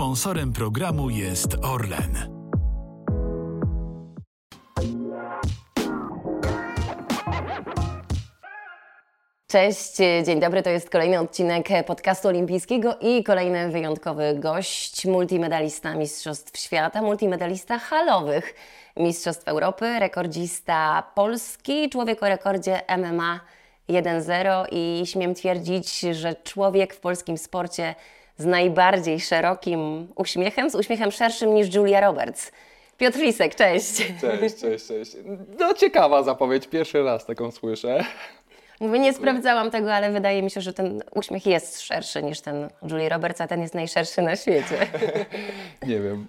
Sponsorem programu jest Orlen. Cześć, dzień dobry. To jest kolejny odcinek podcastu olimpijskiego i kolejny wyjątkowy gość, multimedalista Mistrzostw Świata, multimedalista halowych Mistrzostw Europy, rekordzista Polski, człowiek o rekordzie MMA 1-0 i śmiem twierdzić, że człowiek w polskim sporcie z najbardziej szerokim uśmiechem, z uśmiechem szerszym niż Julia Roberts. Piotr Lisek, cześć. Cześć, cześć, cześć. No ciekawa zapowiedź, pierwszy raz taką słyszę. Mówię, nie sprawdzałam tego, ale wydaje mi się, że ten uśmiech jest szerszy niż ten Julie Roberts, a ten jest najszerszy na świecie. Nie wiem.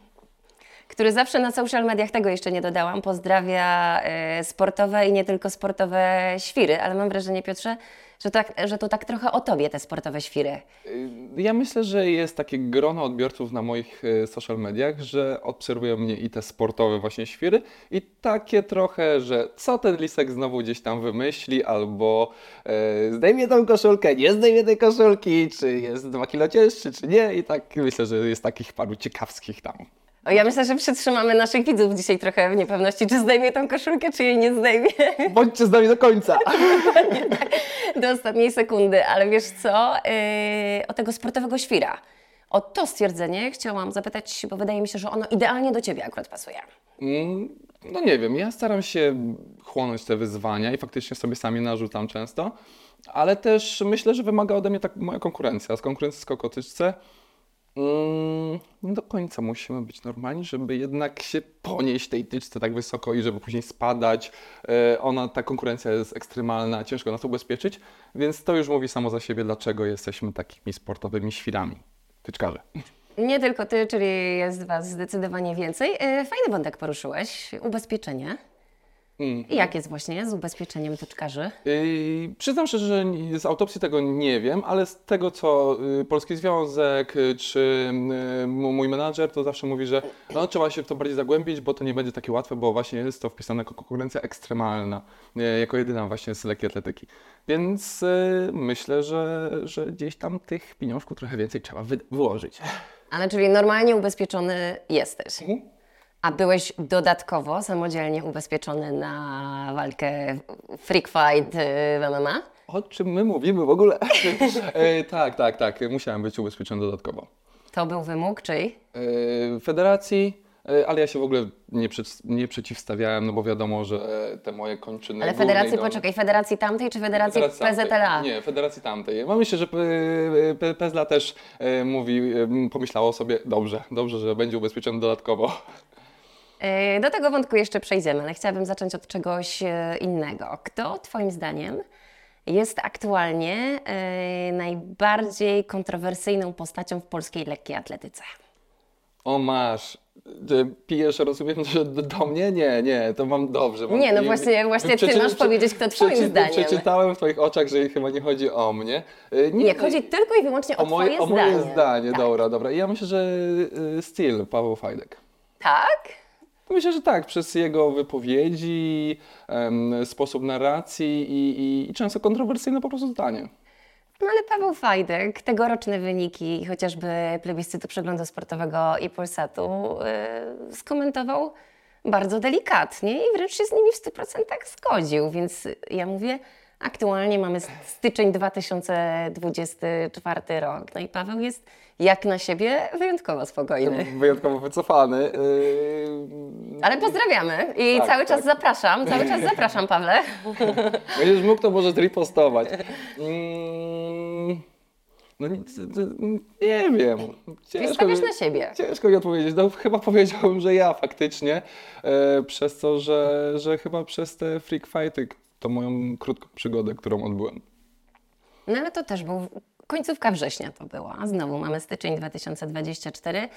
Który zawsze na social mediach, tego jeszcze nie dodałam, pozdrawia y, sportowe i nie tylko sportowe świry, ale mam wrażenie, Piotrze, że, tak, że to tak trochę o tobie te sportowe świry. Ja myślę, że jest takie grono odbiorców na moich e, social mediach, że obserwują mnie i te sportowe właśnie świry i takie trochę, że co ten lisek znowu gdzieś tam wymyśli, albo e, zdejmie tą koszulkę, nie zdejmie tej koszulki, czy jest dwa kilo cięższy, czy nie i tak myślę, że jest takich paru ciekawskich tam. O, ja myślę, że przytrzymamy naszych widzów dzisiaj trochę w niepewności, czy zdejmie tą koszulkę, czy jej nie zdejmie. Bądźcie z nami do końca. do ostatniej sekundy, ale wiesz co, yy, o tego sportowego świra. O to stwierdzenie chciałam zapytać, bo wydaje mi się, że ono idealnie do Ciebie akurat pasuje. Mm, no nie wiem, ja staram się chłonąć te wyzwania i faktycznie sobie sami narzucam często, ale też myślę, że wymaga ode mnie tak moja konkurencja. Z konkurencji skokotyczce Mm, nie do końca musimy być normalni, żeby jednak się ponieść tej tyczce tak wysoko i żeby później spadać. E, ona, ta konkurencja jest ekstremalna, ciężko nas ubezpieczyć, więc to już mówi samo za siebie, dlaczego jesteśmy takimi sportowymi świrami, tyczkarze. Nie tylko ty, czyli jest was zdecydowanie więcej. E, fajny wątek poruszyłeś, ubezpieczenie. Mm. I jak jest właśnie z ubezpieczeniem tyczkarzy? Yy, przyznam szczerze, że z autopsji tego nie wiem, ale z tego, co yy, Polski Związek yy, czy mój menadżer, to zawsze mówi, że no, trzeba się w to bardziej zagłębić, bo to nie będzie takie łatwe, bo właśnie jest to wpisane jako konkurencja ekstremalna, jako jedyna właśnie z lekkiej atletyki. Więc yy, myślę, że, że gdzieś tam tych pieniążków trochę więcej trzeba wy wyłożyć. Ale czyli normalnie ubezpieczony jesteś? Mhm. A byłeś dodatkowo samodzielnie ubezpieczony na walkę Freak Fight y, w MMA? O czym my mówimy w ogóle? e, tak, tak, tak. Musiałem być ubezpieczony dodatkowo. To był wymóg czyj? E, federacji, e, ale ja się w ogóle nie, nie przeciwstawiałem, no bo wiadomo, że te moje kończyny... Ale federacji, poczekaj, federacji tamtej czy federacji, federacji PZLA? Nie, federacji tamtej. Mam myślę, że PZLA też e, mówi, pomyślało sobie, dobrze, dobrze, że będzie ubezpieczony dodatkowo. E, do tego wątku jeszcze przejdziemy, ale chciałabym zacząć od czegoś e, innego. Kto Twoim zdaniem jest aktualnie e, najbardziej kontrowersyjną postacią w polskiej lekkiej atletyce? O masz, pijesz, rozumiem, że do mnie? Nie, nie, to mam dobrze. Mam, nie, no właśnie, właśnie ty masz powiedzieć, kto twoim przeczy, zdaniem. Przeczytałem w twoich oczach, że chyba nie chodzi o mnie. Nie, nie chodzi tylko i wyłącznie o, o moje, twoje zdanie. O moje zdanie, tak. dobra, dobra. Ja myślę, że styl Paweł Fajdek. Tak? Myślę, że tak, przez jego wypowiedzi, sposób narracji i, i, i często kontrowersyjne po prostu zdanie. No ale Paweł Fajdek, tegoroczne wyniki chociażby plebiscytu przeglądu sportowego i Polsatu yy, skomentował bardzo delikatnie i wręcz się z nimi w 100% zgodził, więc ja mówię, aktualnie mamy styczeń 2024 rok, no i Paweł jest jak na siebie wyjątkowo spokojny. Wyjątkowo wycofany. Yy... Ale pozdrawiamy i tak, cały czas tak. zapraszam, cały czas zapraszam Pawle. Będziesz mógł, to może ripostować. Mm, no nie, nie wiem. Ciężko mi, na siebie. Ciężko mi odpowiedzieć. No, chyba powiedziałbym, że ja faktycznie. E, przez to, że, że chyba przez te freak fighty, to moją krótką przygodę, którą odbyłem. No ale to też był Końcówka września to była. Znowu mamy styczeń 2024.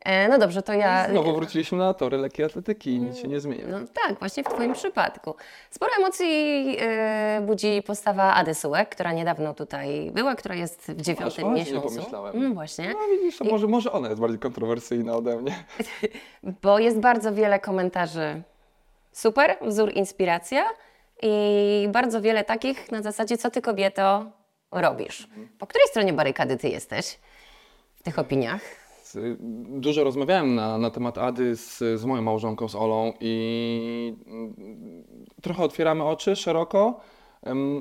E, no dobrze, to ja. Znowu wróciliśmy na tory lekkiej atletyki i nic się nie zmienia. No tak, właśnie w Twoim przypadku. Sporo emocji yy, budzi postawa Ady Sułek, która niedawno tutaj była, która jest w dziewiątym Aż miesiącu. Nie pomyślałem. No właśnie. No widzisz, I... może, może ona jest bardziej kontrowersyjna ode mnie. Bo jest bardzo wiele komentarzy. Super, wzór, inspiracja i bardzo wiele takich na zasadzie, co ty kobieto robisz. Po której stronie barykady ty jesteś w tych opiniach? Dużo rozmawiałem na, na temat Ady z, z moją małżonką, z Olą i mm, trochę otwieramy oczy szeroko,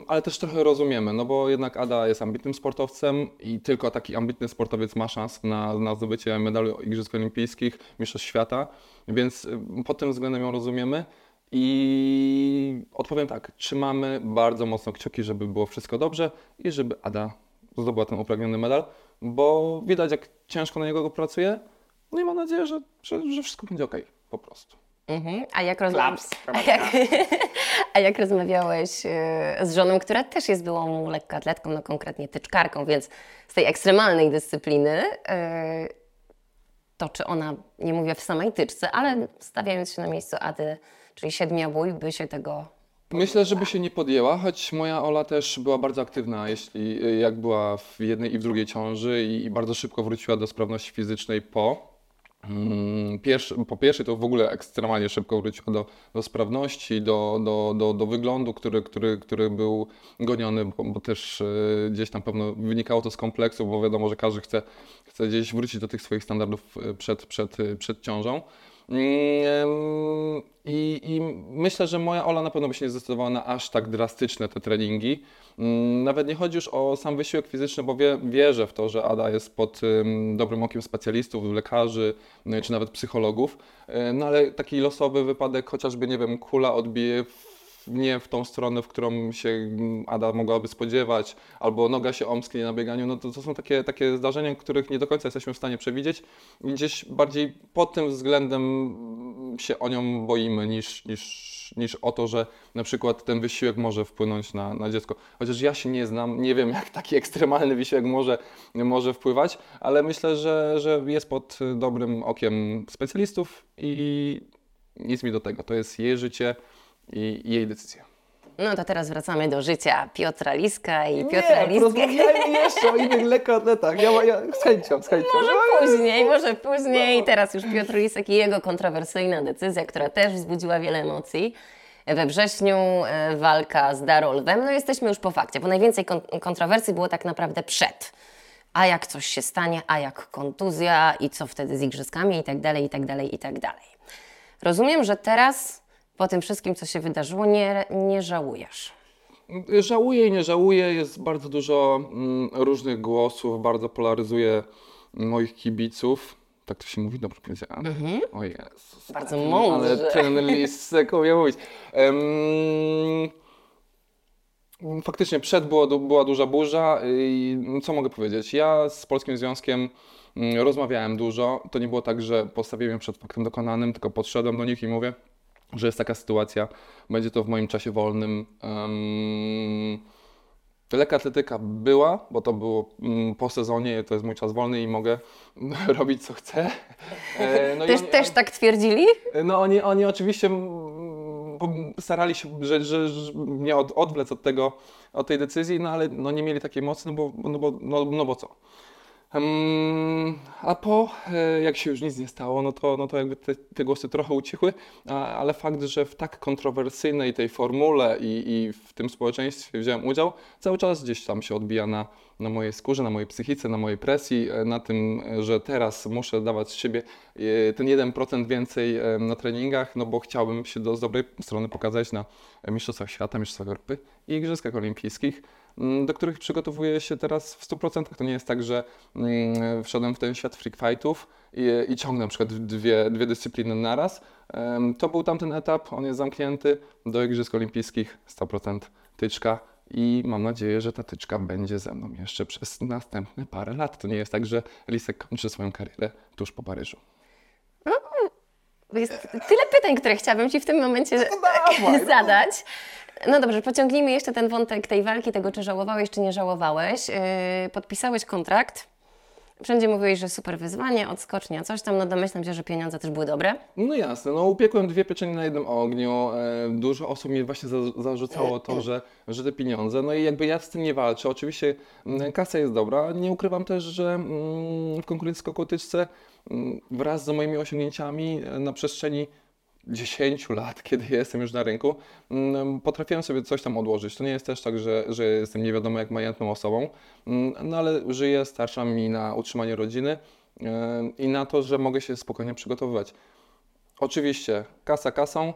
ale też trochę rozumiemy, no bo jednak Ada jest ambitnym sportowcem i tylko taki ambitny sportowiec ma szansę na, na zdobycie medalu Igrzysk Olimpijskich, Mistrzostw Świata, więc pod tym względem ją rozumiemy. I odpowiem tak, trzymamy bardzo mocno kciuki, żeby było wszystko dobrze i żeby Ada zdobyła ten upragniony medal, bo widać jak ciężko na niego pracuje. No i mam nadzieję, że, że, że wszystko będzie ok, po prostu. Mhm. A, jak rozma- a, jak, a jak rozmawiałeś e, z żoną, która też jest byłą lekkoatletką, no konkretnie tyczkarką, więc z tej ekstremalnej dyscypliny, e, to czy ona, nie mówię w samej tyczce, ale stawiając się na miejscu Ady, czyli siedmiobój, by się tego Myślę, żeby się nie podjęła, choć moja Ola też była bardzo aktywna, jeśli jak była w jednej i w drugiej ciąży i, bardzo szybko wróciła do sprawności fizycznej po. Mm, Pierwszy, po pierwsze to w ogóle ekstremalnie szybko wróciła do, do sprawności, do, do, do, do wyglądu, który, który, który był goniony, bo, bo też e, gdzieś tam pewno wynikało to z kompleksu, bo wiadomo, że każdy chce, chce gdzieś wrócić do tych swoich standardów e, przed, przed, przed ciążą. I, I myślę, że moja Ola na pewno by się nie zdecydowała na aż tak drastyczne te treningi. Mm, Nawet nie chodzi już o sam wysiłek fizyczny, bo wie, wierzę w to, że Ada jest pod ym, dobrym okiem specjalistów, lekarzy no, czy nawet psychologów. E, No ale taki losowy wypadek, chociażby, nie wiem, kula odbije w, nie w tą stronę, w którą się mm, Ada mogłaby spodziewać, albo noga się omsknie na bieganiu, no to, to są takie, takie zdarzenia, których nie do końca jesteśmy w stanie przewidzieć gdzieś bardziej pod tym względem mm, się o nią boimy niż, niż, niż o to, że na przykład ten wysiłek może wpłynąć na, na dziecko. Chociaż ja się nie znam, nie wiem jak taki ekstremalny wysiłek może, może wpływać, ale myślę, że, że jest pod dobrym okiem specjalistów i nic mi do tego. To jest jej życie i jej decyzja. No to teraz wracamy do życia Piotra Liska i Piotra Liska. porozmawiajmy jeszcze o innych lekkoatletach. Ja, ja z chęcią, z chęcią. Może później, może później. Teraz już Piotr Lisek i jego kontrowersyjna decyzja, która też wzbudziła wiele emocji. We wrześniu e, walka z Darolwem. No jesteśmy już po fakcie, bo najwięcej kon kontrowersji było tak naprawdę przed. A jak coś się stanie, a jak kontuzja i co wtedy z igrzyskami i tak dalej, i tak dalej, i tak dalej. Rozumiem, że teraz po tym wszystkim, co się wydarzyło, nie, nie żałujesz. Żałuję i nie żałuję. Jest bardzo dużo mm, różnych głosów, bardzo polaryzuje moich kibiców. Tak to się mówi? Dobrze powiedziałem. O Jezus. Bardzo mądrze. Ale ten listek umie mówić. Em, faktycznie przed było, była duża burza i co mogę powiedzieć? Ja z Polskim Związkiem mm, rozmawiałem dużo. To nie było tak, że postawiłem przed faktem dokonanym, tylko podszedłem do nich i mówię, że jest taka sytuacja, będzie to w moim czasie wolnym. Um, lekkoatletyka była, bo to było mm, po sezonie, to jest mój czas wolny i mogę robić co chcę. E, no Też, oni- też tak twierdzili? no oni, oni oczywiście mm, starali się, że, że, że mnie od, odwlec od tego, od tej decyzji, no ale no, nie mieli takiej mocy, no bo, no bo, no, no bo co. A po, e, jak się już nic nie stało, no to, no to jakby te, te głosy trochę ucichły, ale fakt, że w tak kontrowersyjnej tej formule i, i w tym społeczeństwie wziąłem udział, cały czas gdzieś tam się odbija na, na mojej skórze, na mojej psychice, na mojej presji, e, na tym, że teraz muszę dawać z siebie e, ten 1% więcej na treningach, no bo chciałbym się do, z dobrej strony pokazać na Mistrzostwach Świata, Mistrzostwach Europy i Igrzyskach Olimpijskich, do których przygotowuję się teraz w 100%. To nie jest tak, że mm, wszedłem w ten świat freak fightów i, i ciągnę na przykład dwie, dwie dyscypliny naraz. To był tamten etap, on jest zamknięty. Do Igrzysk Olimpijskich 100% tyczka i mam nadzieję, że ta tyczka będzie ze mną jeszcze przez następne parę lat. To nie jest tak, że Lisek kończy swoją karierę tuż po Paryżu. Jest tyle pytań, które chciałabym Ci w tym momencie zadać. No dobrze, pociągnijmy jeszcze ten wątek tej walki, tego czy żałowałeś, czy nie żałowałeś. Yy, podpisałeś kontrakt. Wszędzie mówiłeś, że super wyzwanie, odskocznia, coś tam. No domyślam się, że pieniądze też były dobre. No jasne, no upiekłem dwie pieczenie na jednym ogniu. E, Dużo osób mi właśnie za- zarzucało to, że, że te pieniądze. No i jakby ja z tym nie walczę. Oczywiście mm, kasa jest dobra. Nie ukrywam też, że mm, w konkurencji skokotyczce mm, wraz z moimi osiągnięciami e, na przestrzeni 10 lat, kiedy jestem już na rynku, mm, potrafiłem sobie coś tam odłożyć. To nie jest też tak, że, że jestem nie wiadomo jak majętną osobą, mm, no ale żyję, starczam mi na utrzymanie rodziny i na to, że mogę się spokojnie przygotowywać. Oczywiście, kasa kasą.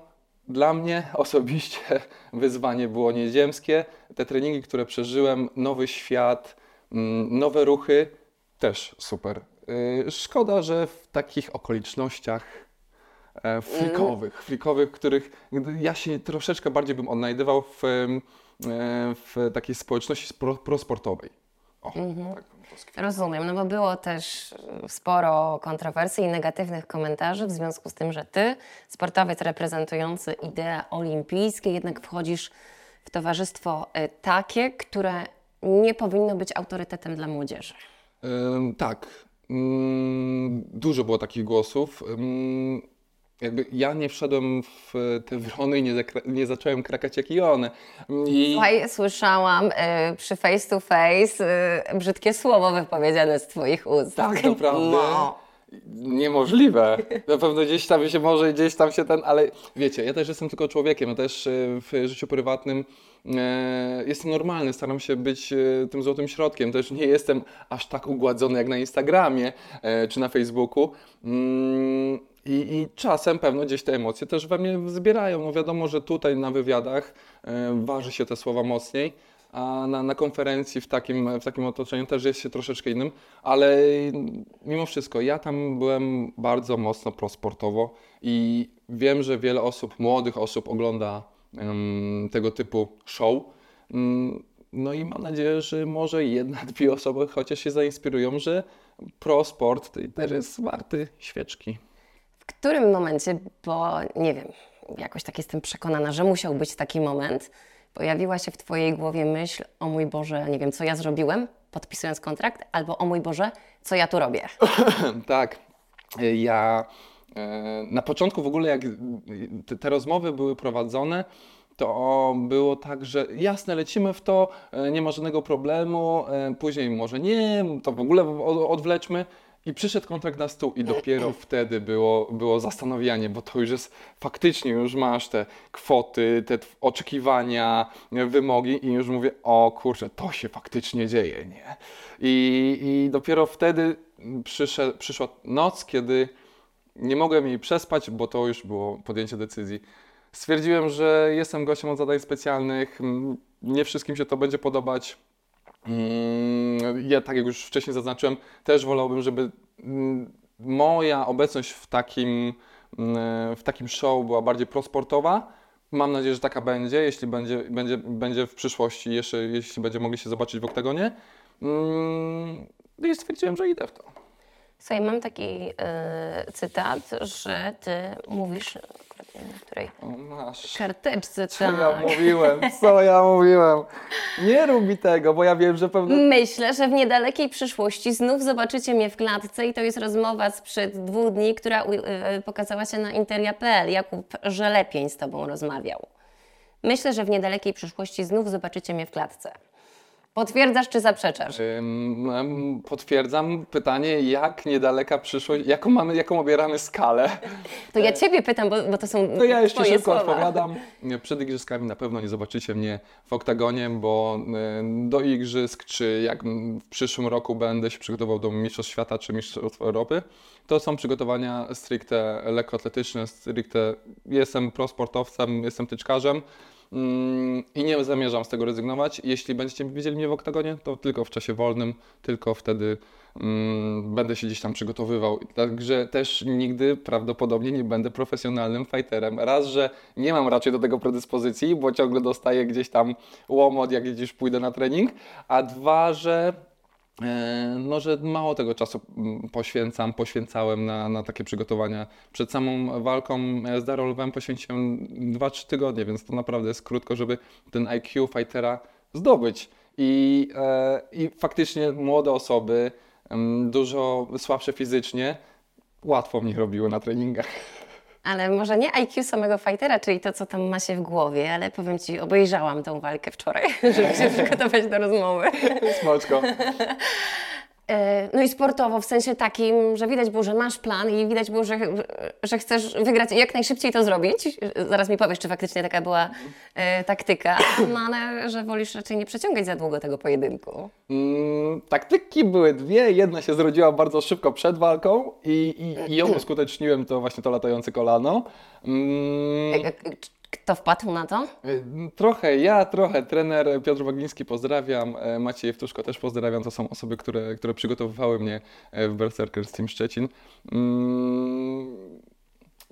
Dla mnie osobiście wyzwanie było nieziemskie. Te treningi, które przeżyłem, nowy świat, mm, nowe ruchy, też super. Y, szkoda, że w takich okolicznościach e, frikowych, frikowych, których ja się troszeczkę bardziej bym odnajdywał w, e, w takiej społeczności pro, prosportowej. O, tak Rozumiem, no bo było też sporo kontrowersji i negatywnych komentarzy w związku z tym, że ty, sportowiec reprezentujący idee olimpijskie, jednak wchodzisz w towarzystwo e, takie, które nie powinno być autorytetem dla młodzieży. tak. Mm, dużo było takich głosów. Jakby ja nie wszedłem w te wrony i nie, nie zacząłem krakać jak i one. I... Słuchaj, słyszałam y, przy face to face y, brzydkie słowo wypowiedziane z Twoich ust. Tak, naprawdę. No. Niemożliwe. Na pewno gdzieś tam się może, gdzieś tam się ten, ale wiecie, ja też jestem tylko człowiekiem, ja też y, w życiu prywatnym E, jestem normalny, staram się być e, tym złotym środkiem. Też nie jestem aż tak ugładzony jak na Instagramie e, czy na Facebooku. Mm, I, I, czasem pewno gdzieś te emocje też we mnie zbierają. No wiadomo, że tutaj na wywiadach waży się te słowa mocniej, a na, na konferencji w takim, w takim otoczeniu też jest się troszeczkę innym, ale mimo wszystko ja tam byłem bardzo mocno prosportowo i wiem, że wiele osób, młodych osób ogląda tego typu show. Mm, no i mam nadzieję, że może jedna, dwie osoby chociaż się zainspirują, że pro sport też jest warty świeczki. W którym momencie, bo nie wiem, jakoś tak jestem przekonana, że musiał być taki moment, pojawiła się w Twojej głowie myśl, o mój Boże, nie wiem, co ja zrobiłem, podpisując kontrakt, albo o mój Boże, co ja tu robię? tak. Ja E, na początku w ogóle, jak te, te rozmowy były prowadzone, to było tak, że jasne, lecimy w to, e, nie ma żadnego problemu, e, później może nie, to w ogóle odwleczmy. I przyszedł kontrakt na stół i dopiero wtedy było, było zastanowienie, bo to już jest faktycznie, już masz te kwoty, te oczekiwania, wymogi i już mówię, o kurczę, to się faktycznie dzieje, nie? I, i dopiero wtedy przyszedł, przyszła noc, kiedy nie mogłem jej przespać, bo to już było podjęcie decyzji. Stwierdziłem, że jestem gościem od zadań specjalnych, nie wszystkim się to będzie podobać. Mm, ja, tak jak już wcześniej zaznaczyłem, też wolałbym, żeby moja obecność w takim, w takim show była bardziej prosportowa. Mam nadzieję, że taka będzie, jeśli będzie, będzie, będzie w przyszłości, jeszcze, jeśli będziemy mogli się zobaczyć w oktagonie. I stwierdziłem, że idę w to. Słuchaj, mam taki y, cytat, że ty mówisz, na której o, masz. karteczce, Co tak. ja mówiłem, co ja mówiłem. Nie rób mi tego, bo ja wiem, że pewnie... Myślę, że w niedalekiej przyszłości znów zobaczycie mnie w klatce i to jest rozmowa sprzed dwóch dni, która y, pokazała się na interia.pl. Jakub Żelepień z tobą rozmawiał. Myślę, że w niedalekiej przyszłości znów zobaczycie mnie w klatce. Potwierdzasz czy zaprzeczasz? Potwierdzam. Pytanie, jak niedaleka przyszłość, jaką mamy, jaką obieramy skalę? To ja Ciebie pytam, bo, bo to są To ja jeszcze szybko słowa. odpowiadam. Przed igrzyskami na pewno nie zobaczycie mnie w oktagonie, bo do igrzysk, czy jak w przyszłym roku będę się przygotował do Mistrzostw Świata czy Mistrzostw Europy, to są przygotowania stricte lekkoatletyczne, stricte jestem prosportowcem, jestem tyczkarzem, i nie zamierzam z tego rezygnować. Jeśli będziecie widzieli mnie w oktagonie, to tylko w czasie wolnym, tylko wtedy mm, będę się gdzieś tam przygotowywał. Także też nigdy prawdopodobnie nie będę profesjonalnym fighterem. Raz, że nie mam raczej do tego predyspozycji, bo ciągle dostaję gdzieś tam łomot, jak gdzieś pójdę na trening, a dwa, że no, że mało tego czasu mm, poświęcam, poświęcałem na, na takie przygotowania. Przed samą walką z Darą Lwem poświęciłem 2-3 tygodnie, więc to naprawdę jest krótko, żeby ten IQ fightera zdobyć. I, e, i faktycznie młode osoby, dużo słabsze fizycznie, łatwo mnie robiły na treningach. Ale może nie IQ samego fightera, czyli to, co tam ma się w głowie, ale powiem Ci, obejrzałam tą walkę wczoraj, żeby się przygotować do rozmowy. Smoczko. E, No i sportowo, w sensie takim, że widać było, że masz plan i widać było, że, że chcesz wygrać i jak najszybciej to zrobić. Zaraz mi powiesz, czy faktycznie taka była e, taktyka, no ale że wolisz raczej nie przeciągać za długo tego pojedynku. Mm, taktyki były dwie. Jedna się zrodziła bardzo szybko przed walką i, i, i ją uskuteczniłem, to właśnie to latające kolano. Mm, E, e, Kto wpadł na to? y, trochę ja, trochę trener Piotr Wagliński pozdrawiam, e, Maciej Jewtuszko też pozdrawiam. To są osoby, które, które przygotowywały mnie e, w Berserkers Team Szczecin. Mm,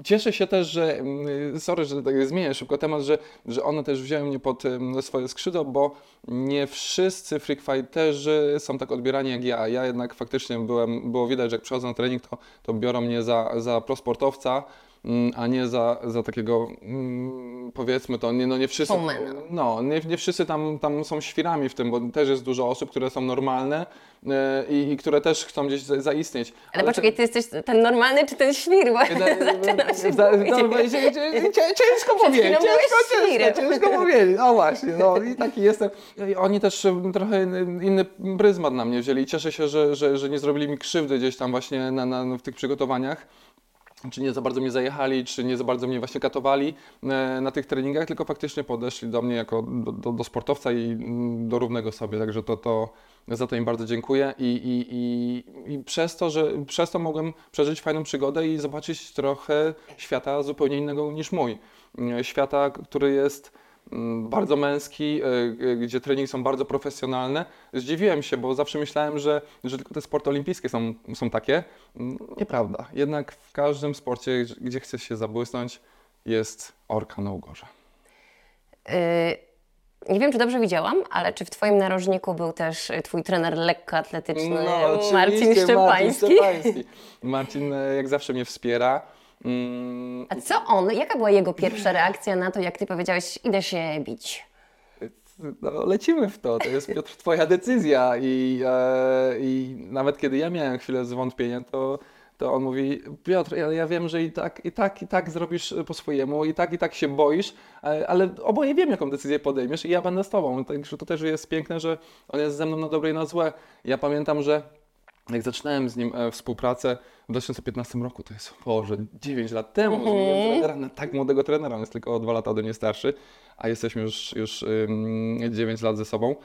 Cieszę się też, że, mm, sorry, że tak zmienię szybko temat, że, że one też wzięły mnie pod swoje skrzydło, bo nie wszyscy freakfighterzy są tak odbierani jak ja. Ja jednak faktycznie byłem, było widać, że jak przychodzę na trening, to, to biorą mnie za, za prosportowca, mm, a nie za, za takiego, mm, powiedzmy to, nie, no nie wszyscy, no, nie, nie wszyscy tam, tam są świrami w tym, bo też jest dużo osób, które są normalne e, i, i które też chcą gdzieś za, zaistnieć. Ale te- poczekaj, ty jesteś ten normalny czy ten świr? Bo zaczynam się Za- no, Ciężko powiedzieć, ciężko, ciężko, ciężko powiedzieć. No właśnie, no i taki jestem. I Oni też em, trochę inny- pryzmat na mnie wzięli. Cieszę się, że, że, że nie zrobili mi krzywdy gdzieś tam właśnie na, na, w tych przygotowaniach. Czy nie za bardzo mnie zajechali, czy nie za bardzo mnie właśnie katowali e, na tych treningach, tylko faktycznie podeszli do mnie jako do, do, do sportowca i mm, do równego sobie. Także to, to za to im bardzo dziękuję i, i, i, i przez to, że przez to mogłem przeżyć fajną przygodę i zobaczyć trochę świata zupełnie innego niż mój. E, Świata, który jest bardzo męski, e, e, gdzie treningi są bardzo profesjonalne. Zdziwiłem się, bo zawsze myślałem, że, że tylko te sporty olimpijskie są, są takie. Mm, Nieprawda. Jednak w każdym sporcie, gdzie chcesz się zabłysnąć, jest orka na ugorze. Y, Nie wiem, czy dobrze widziałam, ale czy w Twoim narożniku był też y, Twój trener lekkoatletyczny No, Marcin Szczepański? Marcin, Szczepański. Marcin jak zawsze mnie wspiera. Mm, A co on, jaka była jego pierwsza reakcja na to, jak Ty powiedziałeś, idę się bić? No, lecimy w to, to jest Piotr twoja decyzja i, e, i nawet kiedy ja miałem chwilę zwątpienia, to, to on mówi, Piotr, ja, ja wiem, że i tak, i tak, i tak zrobisz po swojemu, i tak, i tak się boisz, ale, ale oboje wiem, jaką decyzję podejmiesz i ja będę z tobą, także to też jest piękne, że on jest ze mną na dobre i na złe. Ja pamiętam, że jak zaczynałem z nim e, współpracę w 2015 roku, to jest, Boże, 9 lat temu, miałem trenera, na tak młodego trenera, on jest tylko o 2 lata ode mnie starszy, a jesteśmy już, już ym, 9 lat ze sobą.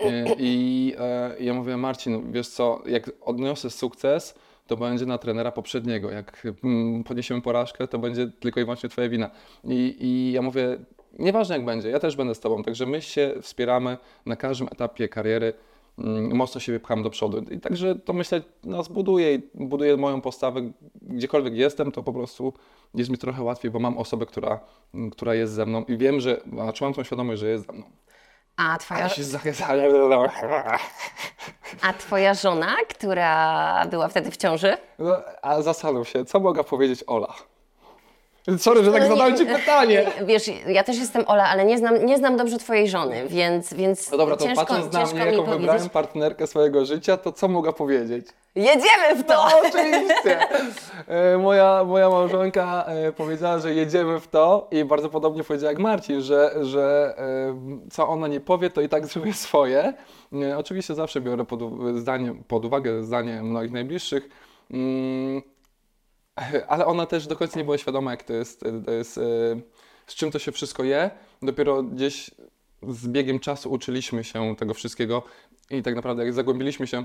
E, I e, ja mówię, Marcin, wiesz co, jak odniosę sukces, to będzie na trenera poprzedniego. Jak mm, poniesiemy porażkę, to będzie tylko i wyłącznie twoja wina. I, I ja mówię, nieważne jak będzie, ja też będę z tobą, także my się wspieramy na każdym etapie kariery mocno się wypcham do przodu. I także to myślę nas buduje i buduje moją postawę. Gdziekolwiek jestem, to po prostu jest mi trochę łatwiej, bo mam osobę, która, mm, która jest ze mną i wiem, że, znaczy mam tą świadomość, że jest ze mną. A twoja, a twoja żona, która była wtedy w ciąży? No, a zastanów się, co mogła powiedzieć Ola? Sorry, że tak No zadałem Ci pytanie. Wiesz, ja też jestem Ola, ale nie znam, nie znam dobrze twojej żony, więc, więc No dobra, to ciężko, patrząc na ciężko mnie, mi jaką powiedzieć. wybrałem partnerkę swojego życia, to co mogła powiedzieć? Jedziemy w to! No oczywiście! E, moja, moja małżonka e, powiedziała, że jedziemy w to i bardzo podobnie powiedziała jak Marcin, że, że e, co ona nie powie, to i tak zrobię swoje. E, oczywiście zawsze biorę pod, u- zdanie, pod uwagę zdanie moich najbliższych. Mm, ale ona też do końca nie była świadoma, jak to jest, to jest e, z czym to się wszystko je. Dopiero gdzieś z biegiem czasu uczyliśmy się tego wszystkiego i tak naprawdę jak zagłębiliśmy się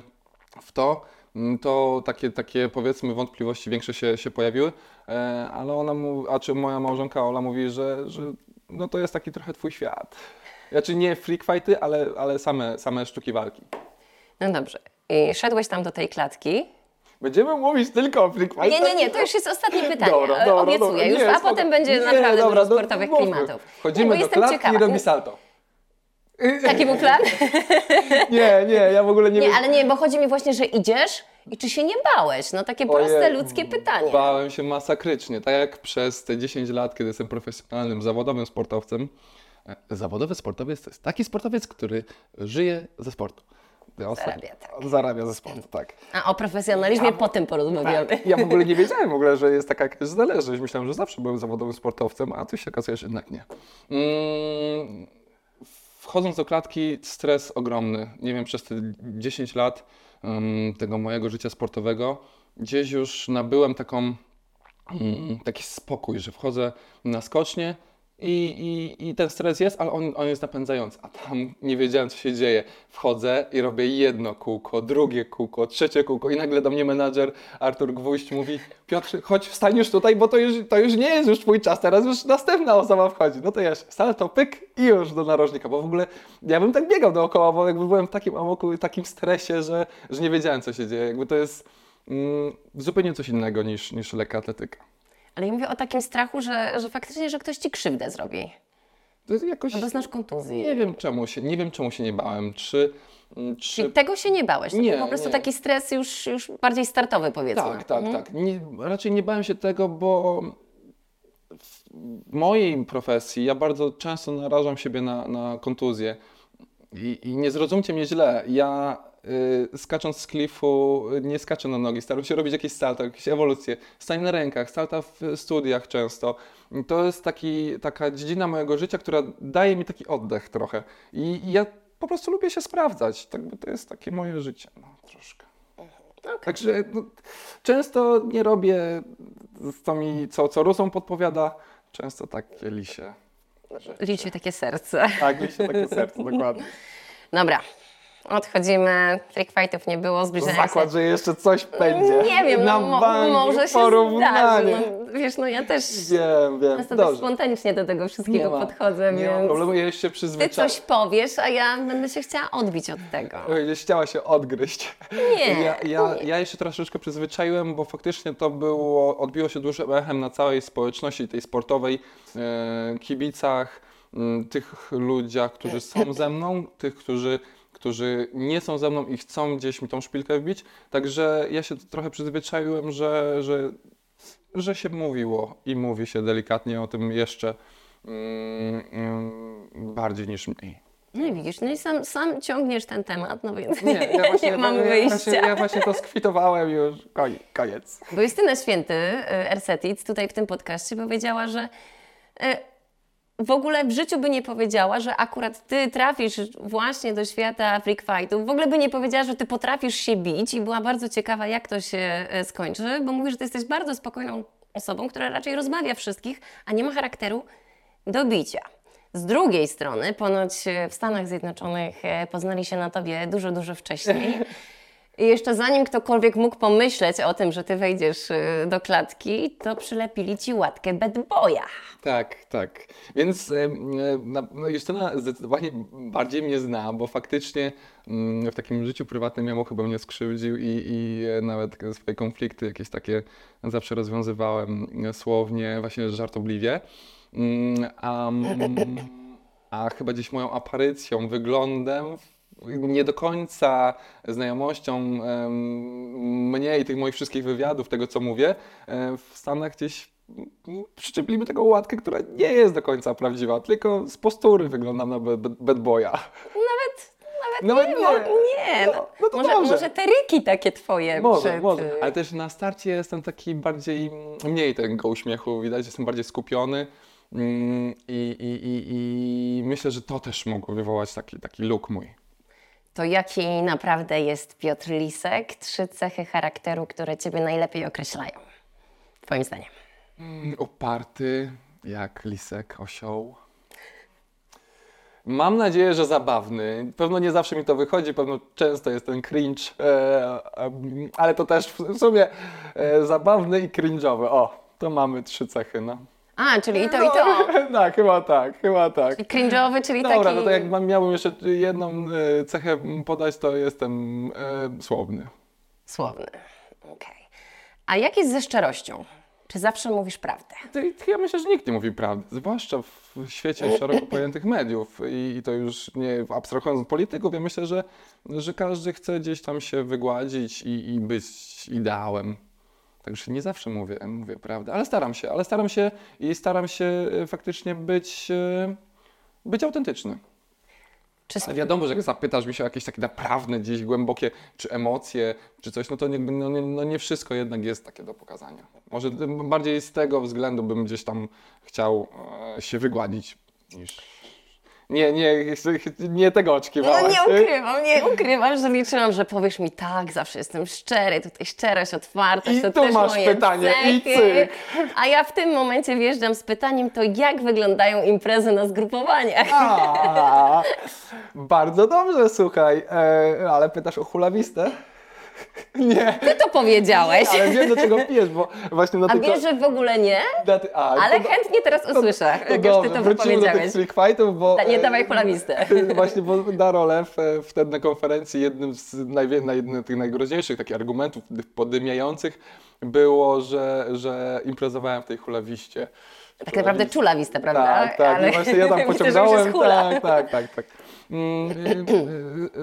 w to, to takie, takie powiedzmy wątpliwości większe się, się pojawiły, e, ale ona mu, a czy moja małżonka Ola mówi, że, że no to jest taki trochę twój świat. Znaczy nie freak fighty, ale, ale same, same sztuki walki. No dobrze. I szedłeś tam do tej klatki. Będziemy mówić tylko o freak fightach? Nie, nie, nie, to już jest ostatnie pytanie. Dobra, dobra, Obiecuję dobra. już, Nie, a spoko. potem będzie Nie, naprawdę dobra, dużo do- sportowych mówmy. klimatów. Bo do klatki ciekawa. i robi salto. Taki był plan? Nie, nie, ja w ogóle nie, Nie, wiem. ale nie, bo chodzi mi właśnie, że idziesz i czy się nie bałeś? No takie proste, Ojej, ludzkie pytanie. Bałem się masakrycznie. Tak jak przez te 10 lat, kiedy jestem profesjonalnym, zawodowym sportowcem. E, Zawodowy sportowiec to jest taki sportowiec, który żyje ze sportu. Ja Zarabia, tak. Zarabia ze sportu, tak. A o profesjonalizmie potem porozmawiamy. Ja w ogóle nie wiedziałem w ogóle, że jest taka jakaś zależność. Myślałem, że zawsze byłem zawodowym sportowcem, a tu się okazuje, że jednak nie. Mm, wchodząc do klatki, stres ogromny. Nie wiem, przez te 10 lat em, tego mojego życia sportowego, gdzieś już nabyłem taką, mm, taki spokój, że wchodzę na skocznie i, i, i ten stres jest, ale on, on jest napędzający. A tam nie wiedziałem, co się dzieje. Wchodzę i robię jedno kółko, drugie kółko, trzecie kółko i nagle do mnie menadżer Artur Gwóźdź mówi Piotr, chodź, wstań już tutaj, bo to już, to już nie jest już twój czas, teraz już następna osoba wchodzi. No to ja salto, pyk i już do narożnika, bo w ogóle ja bym tak biegał dookoła, bo jakby byłem w takim amoku, takim stresie, że, że nie wiedziałem, co się dzieje. Jakby to jest mm, zupełnie coś innego niż, niż lekka atletyka. Ale ja mówię o takim strachu, że, że faktycznie, że ktoś ci krzywdę zrobi. To jest jakoś... No bo znasz kontuzję. Nie wiem czemu się, nie wiem czemu się nie bałem. Czy, mm, czy Czyli tego się nie bałeś. To Nie, po prostu nie. taki stres już, już bardziej startowy, powiedzmy. Tak, tak, Mhm. tak. Nie, raczej nie bałem się tego, bo w mojej profesji ja bardzo często narażam siebie na, na kontuzję. I, I nie zrozumcie mnie źle, ja skacząc z klifu y, nie skaczę na nogi, staram się robić jakieś salta, jakieś ewolucje, stań na rękach, salta w studiach często. To jest taki, taka dziedzina mojego życia, która daje mi taki oddech trochę. I, i ja po prostu lubię się sprawdzać. Tak, bo to jest takie moje życie, no troszkę. Także no, często nie robię, co mi, co, co Rusą podpowiada, często takie lisie. Liczy takie serce. Tak, lisie takie serce, dokładnie. Dobra, odchodzimy. Freak fightów nie było, zbliżania Zakład, że jeszcze coś będzie. Nie wiem, no, mo- może się zdarzy. porównanie. No, wiesz, no ja też Wiem, wiem, często dobrze. spontanicznie do tego wszystkiego ma- podchodzę, nie więc problemu, ja jeszcze ty przyzwyczaiłem. coś powiesz, a ja będę się chciała odbić od tego. Będziesz chciała się odgryźć. Nie, Ja, ja, ja jeszcze troszeczkę przyzwyczaiłem, bo faktycznie to było, odbiło się dużym echem na całej społeczności tej sportowej, e, kibicach, tych ludziach, którzy są ze mną, tych, którzy, którzy nie są ze mną i chcą gdzieś mi tą szpilkę wbić. Także ja się trochę przyzwyczaiłem, że, że, że się mówiło i mówi się delikatnie o tym jeszcze mm, mm, bardziej niż mniej. No i widzisz, no i sam, sam ciągniesz ten temat, no więc Nie, ja właśnie, nie mam ja, wyjścia. Właśnie, ja właśnie to skwitowałem już. Koniec. koniec. Bo Justyna Święty, y, Ersetic, tutaj w tym podcaście powiedziała, że y, w ogóle w życiu by nie powiedziała, że akurat ty trafisz właśnie do świata freak fightów. W ogóle by nie powiedziała, że ty potrafisz się bić i była bardzo ciekawa, jak to się y, skończy, bo mówi, że ty jesteś bardzo spokojną osobą, która raczej rozmawia wszystkich, a nie ma charakteru do bicia. Z drugiej strony, ponoć y, w Stanach Zjednoczonych y, poznali się na tobie dużo, dużo wcześniej. I jeszcze zanim ktokolwiek mógł pomyśleć o tym, że ty wejdziesz y, do klatki, to przylepili ci łatkę bad. Tak, tak. Więc e, no Justyna zdecydowanie bardziej mnie zna, bo faktycznie mm, w takim życiu prywatnym ja mu chyba mnie skrzywdził i, i e, nawet swoje konflikty jakieś takie zawsze rozwiązywałem e, słownie, właśnie żartobliwie. Mm, mm, a chyba gdzieś moją aparycją, wyglądem, nie do końca znajomością mnie i tych moich wszystkich wywiadów, tego co mówię, w Stanach gdzieś przyczepili taką łatkę, która nie jest do końca prawdziwa, tylko z postury wyglądam na bad, boya. Nawet, Nawet nie, nie. nie. No, no to może, może te ryki takie twoje Może, przed... może. Ale też na starcie jestem taki bardziej, mniej tego uśmiechu widać, jestem bardziej skupiony. mm, I, i, i, I myślę, że to też mogło wywołać taki, taki look mój. To jaki naprawdę jest Piotr Lisek? Trzy cechy charakteru, które ciebie najlepiej określają. Twoim zdaniem. Mm, Uparty, jak lisek, osioł. Mam nadzieję, że zabawny. Pewno nie zawsze mi to wychodzi, pewno często jest ten cringe, e, em, ale to też w sumie e, zabawny i cringe'owy. O, to mamy trzy cechy, no. A, czyli i to, i to. tak, chyba tak, chyba tak. Czyli cringe'owy, czyli Dobra, taki... no to jak mam, miałbym jeszcze jedną e, cechę podać, to jestem e, słowny. Słowny. Okej. A jak jest ze szczerością? Czy zawsze mówisz prawdę? Ja myślę, że nikt nie mówi prawdy, zwłaszcza w świecie szeroko pojętych mediów i, i to już nie abstrahując od polityków, ja myślę, że, że każdy chce gdzieś tam się wygładzić i, i być ideałem. Także nie zawsze mówię, mówię prawdę, ale staram się, ale staram się i staram się e, faktycznie być, e, być autentyczny. Czy Ale wiadomo, że jak zapytasz mi się o jakieś takie naprawdę gdzieś głębokie, czy emocje, czy coś, no to nie, no nie, no nie wszystko jednak jest takie do pokazania. Może bardziej z tego względu bym gdzieś tam chciał e, się wygładzić, niż, Nie, nie, nie tego No oczekiwałaś. nie ukrywam, nie ukrywam, że liczyłam, że powiesz mi tak, zawsze jestem szczery, tutaj szczerość, otwartość, I to tu też masz moje pytanie, i cechy. cyk. A ja w tym momencie wjeżdżam z pytaniem, to jak wyglądają imprezy na zgrupowaniach? A, bardzo dobrze, słuchaj. E, ale pytasz o hulawistę? Nie, Ty to powiedziałeś. ale wiem do czego pijesz, bo właśnie na A tylko... wiesz, że w ogóle nie? ty- a, Ale to- chętnie teraz usłyszę, jak już ty dobrze, to wrócimy do tych wypowiedziałeś. fightów, bo... Da- nie e, dawaj hulawistę. Właśnie, bo na rolę w, wtedy na konferencji jednym z najwie, na jednym z tych najgroźniejszych takich argumentów podymiających było, że, że imprezowałem w tej hulawiście. Tak naprawdę czulawistę, prawda? Tak, tak. Ale I właśnie ja tam myślę, pociągnąłem. hula. Tak, tak, tak, tak. Mm,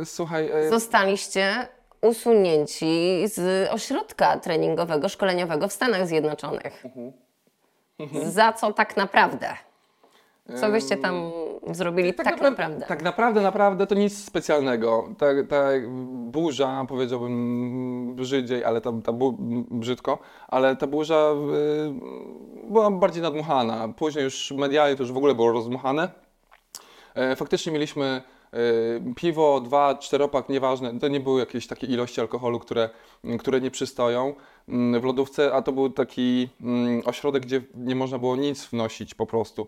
Słuchaj, y, Zostaliście usunięci z ośrodka treningowego, szkoleniowego w Stanach Zjednoczonych. Mhm. Za co tak naprawdę? Co byście tam zrobili tak, naprawdę? Tak naprawdę, naprawdę to nic specjalnego. Ta, ta burza, powiedziałbym brzydziej, ale ta, ta brzydko, ale ta burza y, była bardziej nadmuchana. Później już medialnie to już w ogóle było rozmuchane. E, Faktycznie mieliśmy piwo, dwa, czteropak, nieważne. To nie były jakieś takie ilości alkoholu, które, które nie przystoją mm, w lodówce, a to był taki mm, ośrodek, gdzie nie można było nic wnosić po prostu.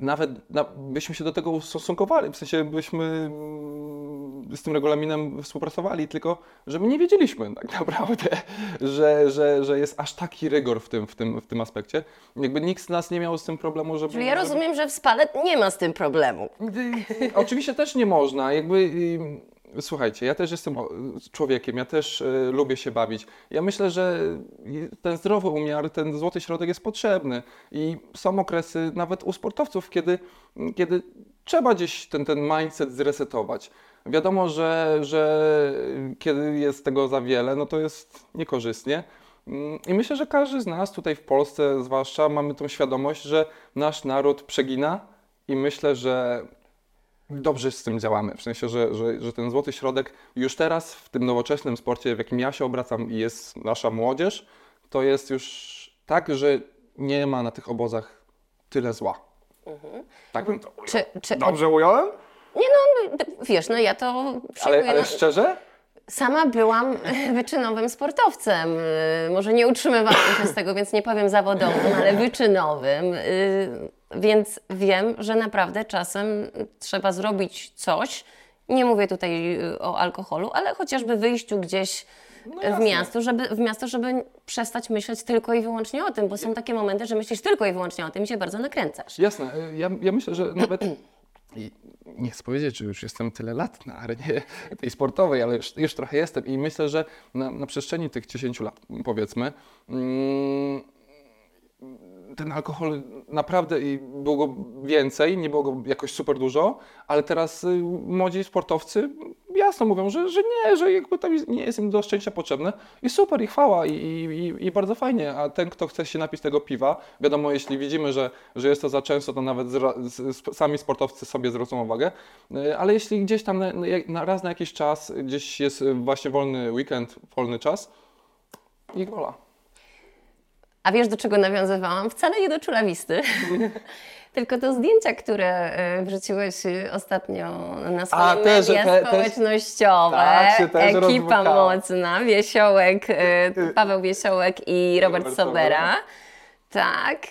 Nawet na, byśmy się do tego ustosunkowali, w sensie byśmy mm, z tym regulaminem współpracowali, tylko że my nie wiedzieliśmy tak naprawdę, że, że, że jest aż taki rygor w tym, w, tym, w tym aspekcie. Jakby nikt z nas nie miał z tym problemu, żeby... Czyli ja żeby- rozumiem, że w spale nie ma z tym problemu. Oczywiście też nie można. Jakby, słuchajcie, ja też jestem człowiekiem, ja też y, lubię się bawić. Ja myślę, że ten zdrowy umiar, ten złoty środek jest potrzebny. I są okresy nawet u sportowców, kiedy, kiedy trzeba gdzieś ten, ten mindset zresetować. Wiadomo, że, że kiedy jest tego za wiele, no to jest niekorzystnie. Mm, I myślę, że każdy z nas tutaj w Polsce zwłaszcza mamy tą świadomość, że nasz naród przegina i myślę, że dobrze z tym działamy. W sensie, że, że, że ten złoty środek już teraz w tym nowoczesnym sporcie, w jakim ja się obracam i jest nasza młodzież, to jest już tak, że nie ma na tych obozach tyle zła. Tak bym to ujął. Czy, czy, Dobrze ująłem? nie no, wiesz, no ja to przyjmuję Ale, ale na- szczerze? Sama byłam wyczynowym sportowcem. Y, Może nie utrzymywałam się z tego, więc nie powiem zawodowym, ale wyczynowym. Y, Więc wiem, że naprawdę czasem trzeba zrobić coś. Nie mówię tutaj y, o alkoholu, ale chociażby wyjściu gdzieś w jasne. miasto, żeby, w miasto, żeby przestać myśleć tylko i wyłącznie o tym, bo są takie momenty, że myślisz tylko i wyłącznie o tym i się bardzo nakręcasz. Jasne, ja, ja myślę, że nawet i nie chcę powiedzieć, że już jestem tyle lat na arenie tej sportowej, ale już, już trochę jestem i myślę, że na, na przestrzeni tych 10 lat, powiedzmy, mm, ten alkohol naprawdę było go więcej, nie było go jakoś super dużo, ale teraz y, młodzi sportowcy jasno mówią, że, że nie, że jakby tam nie jest im do szczęścia potrzebne. I super, i chwała, i, i, i bardzo fajnie, a ten, kto chce się napić tego piwa, wiadomo, jeśli widzimy, że, że jest to za często, to nawet z, sami sportowcy sobie zwrócą uwagę, Y, ale jeśli gdzieś tam na, na raz na jakiś czas, gdzieś jest y, właśnie wolny weekend, wolny czas, i gola. A wiesz, do czego nawiązywałam? Wcale nie do czulawisty. Tylko do zdjęcia, które e, wrzuciłeś e, ostatnio na swoje A, też, media te- też- społecznościowe. Tak, też Ekipa mocna, Wiesiołek, e, Paweł Wiesiołek i Robert Robert Sobera. Tak.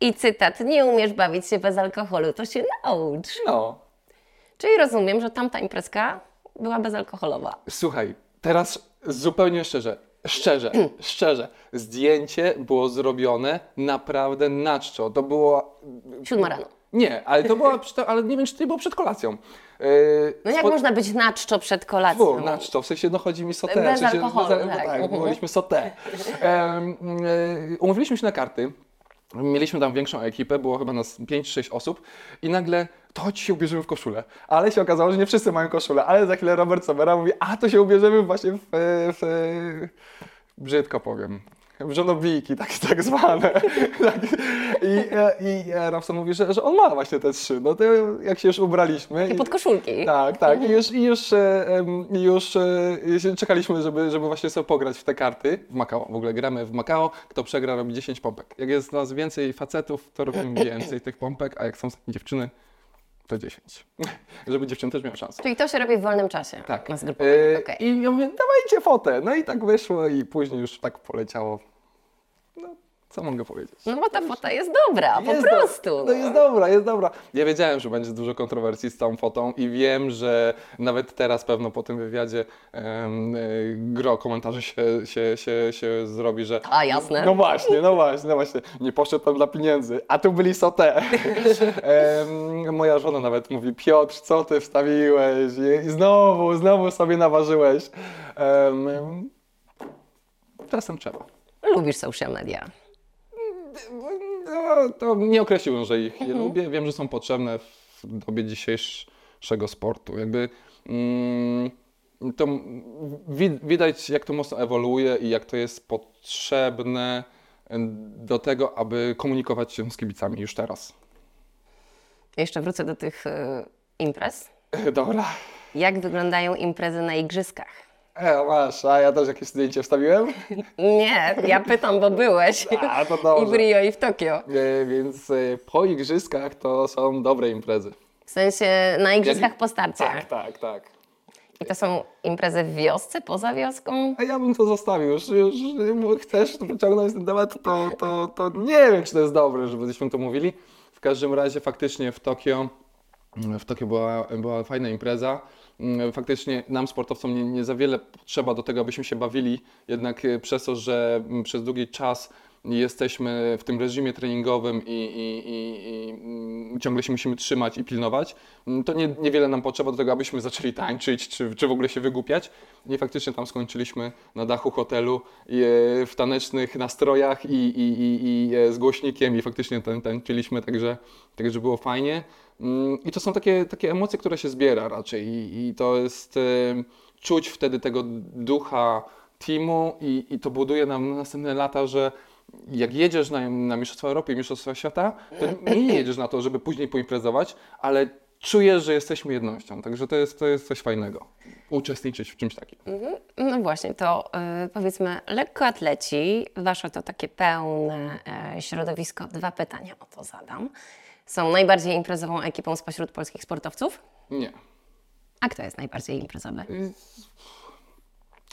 I cytat, nie umiesz bawić się bez alkoholu, to się naucz. No, Czyli rozumiem, że tamta imprezka była bezalkoholowa. Słuchaj, teraz zupełnie szczerze, szczerze, szczerze, zdjęcie było zrobione naprawdę na czczo. To było... Siódma rano. Nie, ale to było, przed- ale nie wiem, czy to nie było przed kolacją. Yy, No jak spo- można być na czczo przed kolacją? Fu, na czczo, w sensie no chodzi mi sotę. Bez alkoholu, bez- tak. tak, Mhm. mówiliśmy sotę. E, umówiliśmy się na karty. Mieliśmy tam większą ekipę, było chyba nas 5-6 osób i nagle to chodź się ubierzemy w koszulę. Ale się okazało, że nie wszyscy mają koszulę, ale za chwilę Robert Sobera mówi, a to się ubierzemy właśnie w, w brzydko powiem, żonobijki, tak, tak zwane. tak. I, e, I e, Robson mówi, że, że on ma właśnie te trzy. No to jak się już ubraliśmy. I pod koszulki. Tak, tak. I już, i już, e, i już e, czekaliśmy, żeby, żeby właśnie sobie pograć w te karty w Macao. W ogóle gramy w Macao. Kto przegra, robi 10 pompek. Jak jest nas więcej facetów, to robimy więcej tych pompek, a jak są dziewczyny, te 10. Żeby dziewczyny też miały szansę. Czyli to się robi w wolnym czasie. Tak. Na zgrupowaniu. E, Okej. I ja mówię, dawajcie fotę. No i tak wyszło i później już tak poleciało. Co mogę powiedzieć? No bo ta fota jest dobra, po Jest do- prostu. No jest dobra, jest dobra. Ja wiedziałem, że będzie dużo kontrowersji z tą fotą i wiem, że nawet teraz pewno po tym wywiadzie em, y, gro komentarzy się, się, się, się zrobi, że A, jasne. no właśnie, no właśnie, no właśnie, nie poszedł tam dla pieniędzy, a tu byli sote. Em, moja żona nawet mówi, Piotr, co ty wstawiłeś? I znowu, znowu sobie naważyłeś. Em, czasem trzeba. Lubisz social media. No, to nie określiłbym, że ich nie lubię. Wiem, że są potrzebne w dobie dzisiejszego sportu. Jakby mm, to wi- widać, jak to mocno ewoluuje i jak to jest potrzebne do tego, aby komunikować się z kibicami już teraz. Jeszcze wrócę do tych y, imprez. Dobra. Jak wyglądają imprezy na igrzyskach? E, masz, a ja też jakieś zdjęcie wstawiłem? Nie, ja pytam, bo byłeś. A, to I w. Rio, i w Tokio. E, więc e, po igrzyskach to są dobre imprezy. W sensie na igrzyskach po starcie. Tak, tak, tak. I to są imprezy w wiosce, poza wioską? A ja bym to zostawił. Już, już chcesz pociągnąć ten temat, to, to, to nie wiem, czy to jest dobre, żebyśmy to mówili. W każdym razie faktycznie w Tokio, w Tokio była, była fajna impreza. Faktycznie nam sportowcom nie, nie za wiele potrzeba do tego, abyśmy się bawili, jednak e, przez to, że mm, przez długi czas jesteśmy w tym reżimie treningowym i, i, i, i mm, ciągle się musimy trzymać i pilnować, mm, to nie, niewiele nam potrzeba do tego, abyśmy zaczęli tańczyć, czy, czy w ogóle się wygłupiać. I faktycznie tam skończyliśmy na dachu hotelu e, w tanecznych nastrojach i, e, z głośnikiem i faktycznie tań, tańczyliśmy, także, także było fajnie. Mm, I to są takie, takie emocje, które się zbiera raczej i, i to jest, e, czuć wtedy tego ducha teamu i, i to buduje nam na następne lata, że jak jedziesz na, na Mistrzostwa Europy i Mistrzostwa Świata, to nie jedziesz na to, żeby później poimprezować, ale czujesz, że jesteśmy jednością. Także to jest, to jest coś fajnego. Uczestniczyć w czymś takim. No właśnie, to y, powiedzmy lekkoatleci, wasze to takie pełne e, środowisko. Dwa pytania o to zadam. Są najbardziej imprezową ekipą spośród polskich sportowców? Nie. A kto jest najbardziej imprezowy?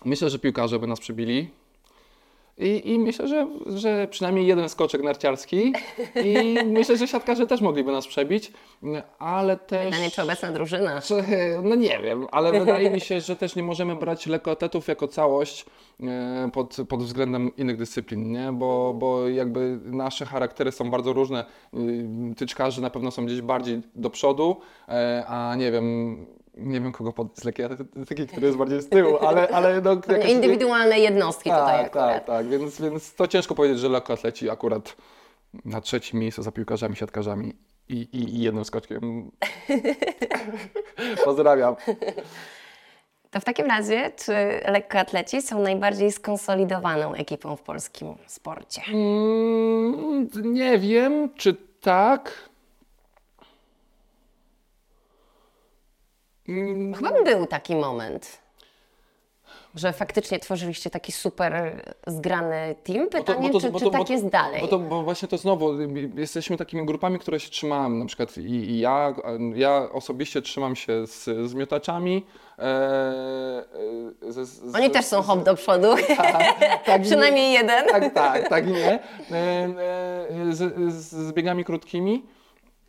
Myślę, że piłkarze by nas przybili. I, I myślę, że, że przynajmniej jeden skoczek narciarski. I myślę, że siatkarze też mogliby nas przebić, ale też. Pytanie, czy obecna drużyna? Czy, no nie wiem, ale wydaje mi się, że też nie możemy brać lekkoatletów jako całość e, pod, pod względem innych dyscyplin, nie? Bo, bo jakby nasze charaktery są bardzo różne. Y, Tyczkarze na pewno są gdzieś bardziej do przodu, e, a nie wiem, nie wiem kogo podać z lekkiej atletyki, który jest bardziej z tyłu, ale, ale no, jakoś- Indywidualne jednostki tutaj tak, akurat. tak, tak, więc, więc to ciężko powiedzieć, że lekkoatleci akurat na trzecim miejscu za piłkarzami, siatkarzami i, i, i jednym skoczkiem. Pozdrawiam. To w takim razie, czy lekkoatleci są najbardziej skonsolidowaną ekipą w polskim sporcie? Mm, nie wiem, czy tak. Chyba był taki moment, że faktycznie tworzyliście taki super zgrany team. Pytanie, czy, czy tak jest dalej? Bo, to, bo właśnie to znowu, y, jesteśmy takimi grupami, które się trzymamy, na przykład i, i ja, ja osobiście trzymam się z, z miotaczami. E, e, ze- z, Oni z- też są hop do przodu. tak, Przynajmniej jeden. Tak, tak, tak, nie. E, Z, z, z biegami krótkimi.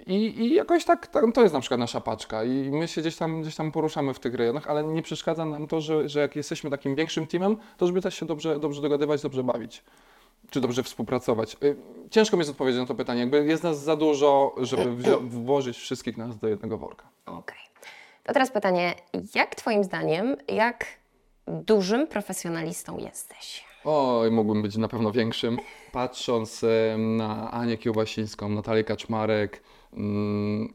I, I jakoś tak, tak, to jest na przykład nasza paczka i my się gdzieś tam, gdzieś tam poruszamy w tych rejonach, ale nie przeszkadza nam to, że, że jak jesteśmy takim większym teamem, to żeby też się dobrze, dobrze dogadywać, dobrze bawić. Czy dobrze współpracować. Y, Ciężko mi jest odpowiedzieć na to pytanie. Jakby jest nas za dużo, żeby włożyć wszystkich nas do jednego worka. Okej. To teraz pytanie, jak Twoim zdaniem, jak dużym profesjonalistą jesteś? Oj, mógłbym być na pewno większym. Patrząc na Anię Kiełbasińską, Natalię Kaczmarek,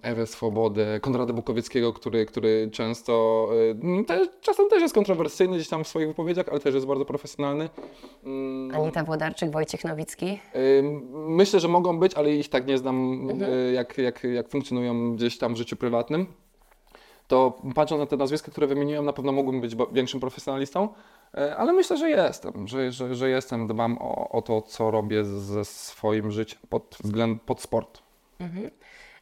Ewę Swobodę, Konrada Bukowieckiego, który, który często, y, te, czasem też jest kontrowersyjny gdzieś tam w swoich wypowiedziach, ale też jest bardzo profesjonalny. Mm, Anita Włodarczyk, Wojciech Nowicki. Myślę, że mogą być, ale ich tak nie znam, y, jak, jak, jak funkcjonują gdzieś tam w życiu prywatnym. To patrząc na te nazwiska, które wymieniłem, na pewno mógłbym być większym profesjonalistą, y, ale myślę, że jestem, że, że, że jestem, dbam o, o to, co robię ze swoim życiem pod względem pod sport.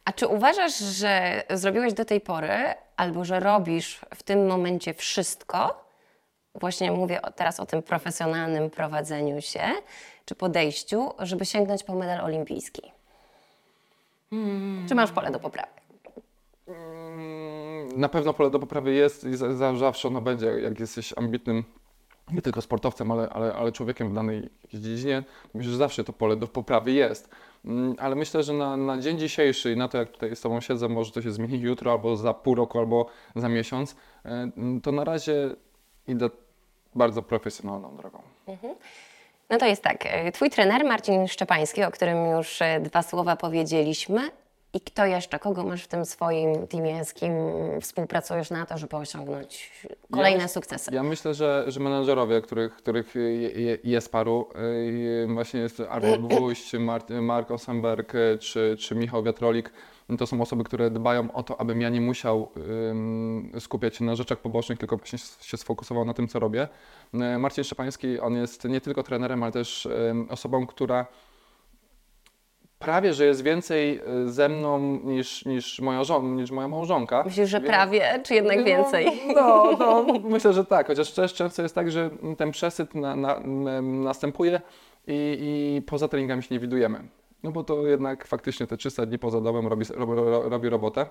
A czy uważasz, że zrobiłeś do tej pory, albo że robisz w tym momencie wszystko? Właśnie mówię teraz o tym profesjonalnym prowadzeniu się czy podejściu, żeby sięgnąć po medal olimpijski. Czy masz pole do poprawy? Na pewno pole do poprawy jest i za- za- zawsze ono będzie, jak jesteś ambitnym nie tylko sportowcem, ale, ale, ale człowiekiem w danej dziedzinie, myślę, że zawsze to pole do poprawy jest. Mm, Ale myślę, że na, na dzień dzisiejszy i na to, jak tutaj z Tobą siedzę, może to się zmieni jutro, albo za pół roku, albo za miesiąc, e, mm, to na razie idę bardzo profesjonalną drogą. No to jest tak. e, Twój trener Marcin Szczepański, o którym już e, dwa słowa powiedzieliśmy. I kto jeszcze? Kogo masz w tym swoim teamie, z kim współpracujesz na to, żeby osiągnąć kolejne Ja- sukcesy? Ja myślę, że, że menedżerowie, których, których je- je- jest paru, y, właśnie jest Gwóźdź, Mart, Mark Osenberg y, czy, czy Michał Wiatrolik, to są osoby, które dbają o to, abym ja nie musiał skupiać się na rzeczach pobocznych, tylko właśnie się sfokusował na tym, co robię. Y, Marcin Szczepański, on jest nie tylko trenerem, ale też osobą, która prawie, że jest więcej y, ze mną niż, niż, moja, żon, niż moja małżonka. Myślisz, że Więc- prawie, czy jednak więcej? no, no, no, myślę, że tak, chociaż też często jest tak, że ten przesyt na, na, następuje i, i poza treningami się nie widujemy. No bo to jednak faktycznie te 300 dni poza domem robi, robi, robi robotę.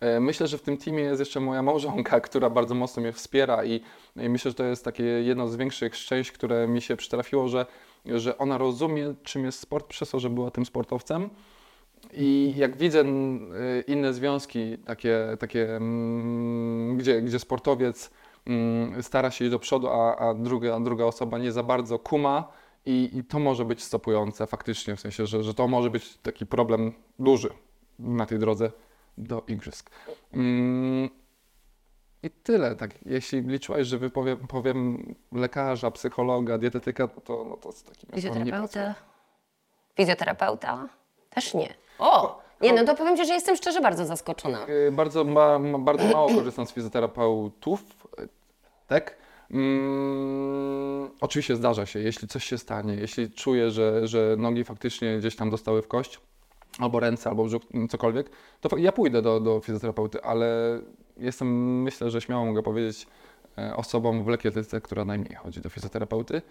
E, Myślę, że w tym teamie jest jeszcze moja małżonka, która bardzo mocno mnie wspiera i, i myślę, że to jest takie jedno z większych szczęść, które mi się przytrafiło, że, że ona rozumie, czym jest sport przez to, że była tym sportowcem. I jak widzę mm, y, inne związki, takie, takie mm, gdzie, gdzie sportowiec mm, stara się iść do przodu, a, a, druga, a druga osoba nie za bardzo kuma, i, i to może być stopujące faktycznie, w sensie, że, że to może być taki problem duży na tej drodze do igrzysk. I tyle, tak. Jeśli liczyłaś, że wypowiem powiem lekarza, psychologa, dietetyka, to, no to z takim. Fizjoterapeuta? Fizjoterapeuta? Też nie. O! Nie, no to powiem Ci, że jestem szczerze bardzo zaskoczona. Y, Bardzo, ma, ma, bardzo mało korzystam z fizjoterapeutów, tak? Mm, oczywiście zdarza się, jeśli coś się stanie, jeśli czuję, że, że nogi faktycznie gdzieś tam dostały w kość, albo ręce, albo brzuch, mm, cokolwiek, to fa- ja pójdę do, do fizjoterapeuty, ale jestem, myślę, że śmiało mogę powiedzieć, e, osobą w lekkiej atletyce, która najmniej chodzi do fizjoterapeuty,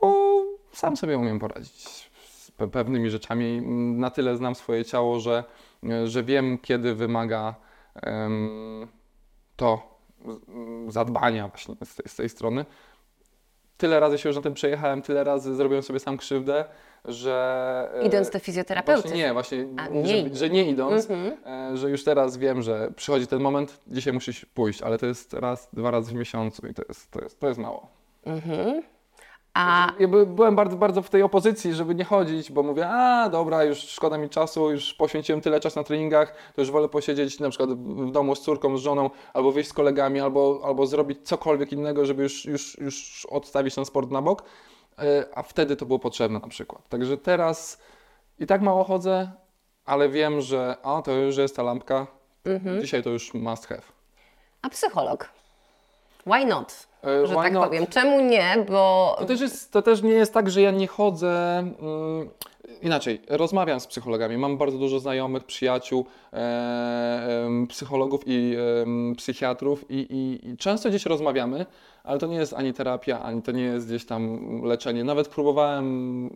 bo sam sobie umiem poradzić z pe- pewnymi rzeczami. Na tyle znam swoje ciało, że, że wiem, kiedy wymaga to zadbania właśnie z tej, z tej strony. Tyle razy się już na tym przejechałem, tyle razy zrobiłem sobie sam krzywdę, że... e, Idąc do fizjoterapeuty. Właśnie nie, właśnie, A, że, nie że nie idąc, Mhm. e, że już teraz wiem, że przychodzi ten moment, dzisiaj musisz pójść, ale to jest raz, dwa razy w miesiącu i to jest, to jest, to jest mało. Mhm. A Ja by- byłem bardzo, bardzo w tej opozycji, żeby nie chodzić, bo mówię, a dobra, już szkoda mi czasu, już poświęciłem tyle czasu na treningach, to już wolę posiedzieć na przykład w domu z córką, z żoną, albo wyjść z kolegami, albo, albo zrobić cokolwiek innego, żeby już, już, już odstawić ten sport na bok, E, a wtedy to było potrzebne na przykład. Także teraz i tak mało chodzę, ale wiem, że a, to już jest ta lampka, Mhm. dzisiaj to już must have. A psycholog? Why not? E, Że why tak not? powiem. Czemu nie? Bo To też, jest, to też nie jest tak, że ja nie chodzę. Mm, inaczej, rozmawiam z psychologami. Mam bardzo dużo znajomych, przyjaciół, e, em, psychologów i em, psychiatrów, i, i, i często gdzieś rozmawiamy, ale to nie jest ani terapia, ani to nie jest gdzieś tam leczenie. Nawet próbowałem,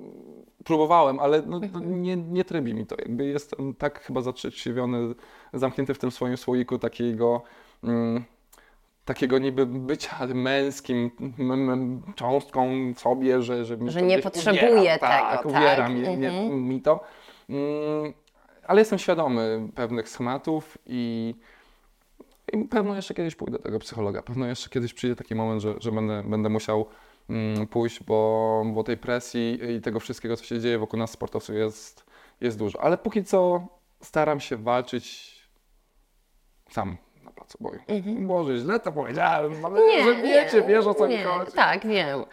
próbowałem, ale no, to nie, nie trybi mi to. Jakby jestem tak chyba zatrzeźwiony, zamknięty w tym swoim słoiku takiego. Mm, takiego niby bycia męskim m, m, cząstką w sobie, że, że, mi Że nie potrzebuje uwiera, tak, tego, uwiera tak. mi, nie, Mhm. mi to. Mm, ale jestem świadomy pewnych schematów i, i pewno jeszcze kiedyś pójdę do tego psychologa. Pewno jeszcze kiedyś przyjdzie taki moment, że, że będę, będę musiał mm, pójść, bo, bo tej presji i tego wszystkiego, co się dzieje wokół nas sportowców jest, jest dużo. Ale póki co staram się walczyć sam placu boju. Boże, źle to powiedziałem, ale że wiecie, wiesz o co mi nie, chodzi. Tak, wiem.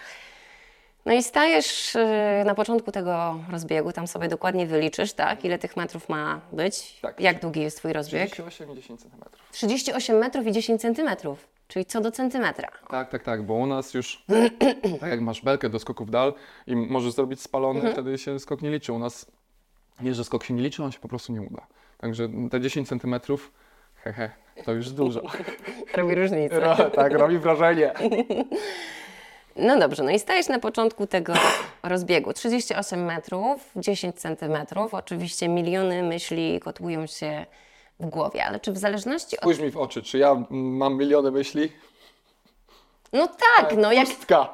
No i stajesz y, na początku tego rozbiegu, tam sobie dokładnie wyliczysz, tak? Ile tych metrów ma być? Tak. Jak długi jest Twój rozbieg? 38 i 10 cm. 38 metrów i 10 centymetrów, czyli co do centymetra. Tak, tak, tak, bo u nas już, tak jak masz belkę do skoków dal i możesz zrobić spalony, Mhm. wtedy się skok nie liczy. U nas wie, że skok się nie liczy, on się po prostu nie uda. Także te 10 centymetrów, hehe, to już dużo. Robi różnicę. Ro- tak, robi wrażenie. No dobrze, no i stajesz na początku tego rozbiegu. 38 metrów, 10 centymetrów. Oczywiście miliony myśli kotłują się w głowie, ale czy w zależności od... Spójrz mi w oczy, czy ja mam miliony myśli? No tak, no jak... Pustka.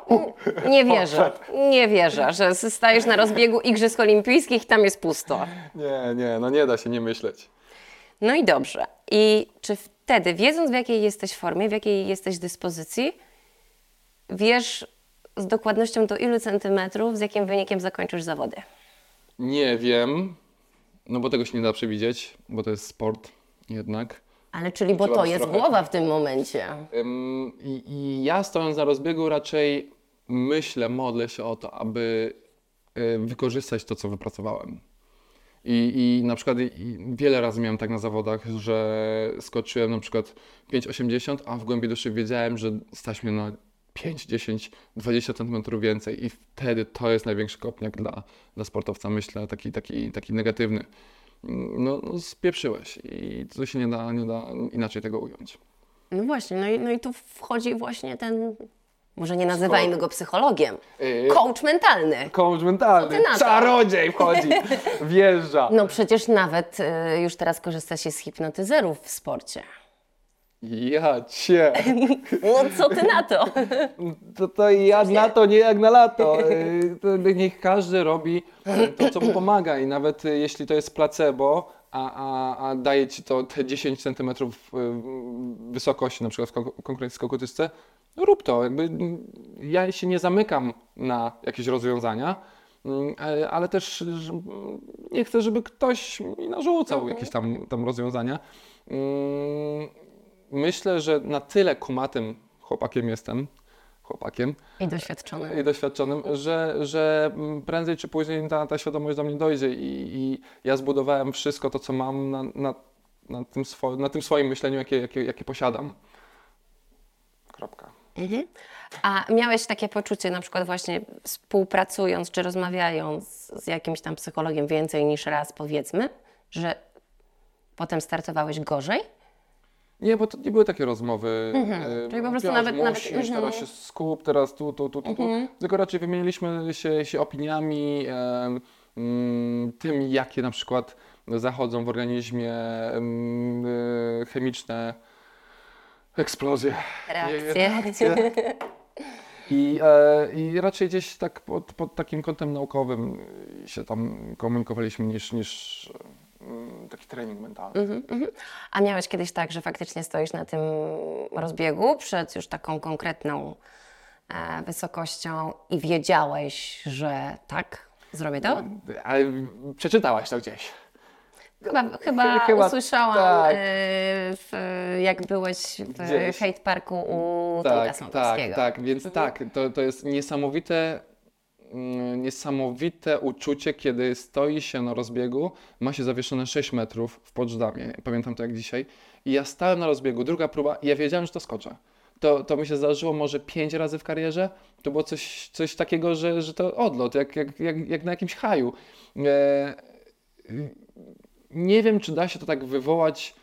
Nie wierzę, nie wierzę, że stajesz na rozbiegu Igrzysk Olimpijskich, tam jest pusto. Nie, nie, no nie da się nie myśleć. No i dobrze. I czy wtedy, wiedząc w jakiej jesteś formie, w jakiej jesteś dyspozycji, wiesz z dokładnością do ilu centymetrów, z jakim wynikiem zakończysz zawody? Nie wiem, no bo tego się nie da przewidzieć, bo to jest sport jednak. Ale czyli, bo Trzeba to jest trochę- głowa w tym momencie. Ym, I, I ja stojąc na rozbiegu raczej myślę, modlę się o to, aby y, wykorzystać to, co wypracowałem. I, i na przykład i, wiele razy miałem tak na zawodach, że skoczyłem na przykład 5,80, a w głębi duszy wiedziałem, że stać mnie na 5, 10, 20 cm więcej i wtedy to jest największy kopniak dla, dla sportowca, myślę, taki, taki, taki negatywny. No, no spieprzyłeś i to się nie da, nie da inaczej tego ująć. No właśnie, no i, no i tu wchodzi właśnie ten, może nie nazywajmy go psychologiem, Yy. coach mentalny. Coach mentalny, czarodziej wchodzi, wjeżdża. No przecież nawet y, już teraz korzysta się z hipnotyzerów w sporcie. Ja cię, No co ty na to? to, to ja na to, nie jak na lato. To niech każdy robi to, co mu pomaga i nawet jeśli to jest placebo, a, a, a daje ci to te 10 cm wysokości, na przykład w kon- konkretnej skokotysce, no rób to. Jakby, ja się nie zamykam na jakieś rozwiązania, mm, ale, też nie chcę, żeby ktoś mi narzucał jakieś tam, tam rozwiązania. Mm, Myślę, że na tyle kumatym chłopakiem jestem, chłopakiem I doświadczony. i doświadczonym, że, że prędzej czy później ta, ta świadomość do mnie dojdzie i, i ja zbudowałem wszystko to, co mam na, na, na, tym, swo, na tym swoim myśleniu, jakie, jakie, jakie posiadam. Kropka. Mhm. A miałeś takie poczucie, na przykład właśnie współpracując czy rozmawiając z jakimś tam psychologiem więcej niż raz, powiedzmy, że potem startowałeś gorzej? Nie, bo to nie były takie rozmowy. e, Mhm. Czyli po prostu Piotr, nawet- nawet- musisz, mhm. teraz się skup, teraz tu, tu, tu, tu, tu. Tylko raczej wymieniliśmy się, się opiniami, mm, tym, jakie na przykład zachodzą w organizmie e, chemiczne eksplozje. Reakcje. reakcje. I, e, I raczej gdzieś tak pod, pod takim kątem naukowym e, się tam komunikowaliśmy niż, niż e, taki trening mentalny. Mhm, mhm. A miałeś kiedyś tak, że faktycznie stoisz na tym rozbiegu przed już taką konkretną e, wysokością i wiedziałeś, że tak, zrobię to? Ale przeczytałaś to gdzieś. Chyba, chyba, Chyba usłyszałam, tak. e, w, jak byłeś w Gdzieś. Hate Parku u Tak, tak, tak, więc tak, to, to jest niesamowite, mm, niesamowite uczucie, kiedy stoi się na rozbiegu, ma się zawieszone 6 metrów w Poczdamie, pamiętam to jak dzisiaj, i ja stałem na rozbiegu, druga próba i ja wiedziałem, że to skoczę. To, to mi się zdarzyło może 5 razy w karierze, to było coś, coś takiego, że, że to odlot, jak, jak, jak, jak na jakimś haju. E, nie wiem, czy da się to tak wywołać,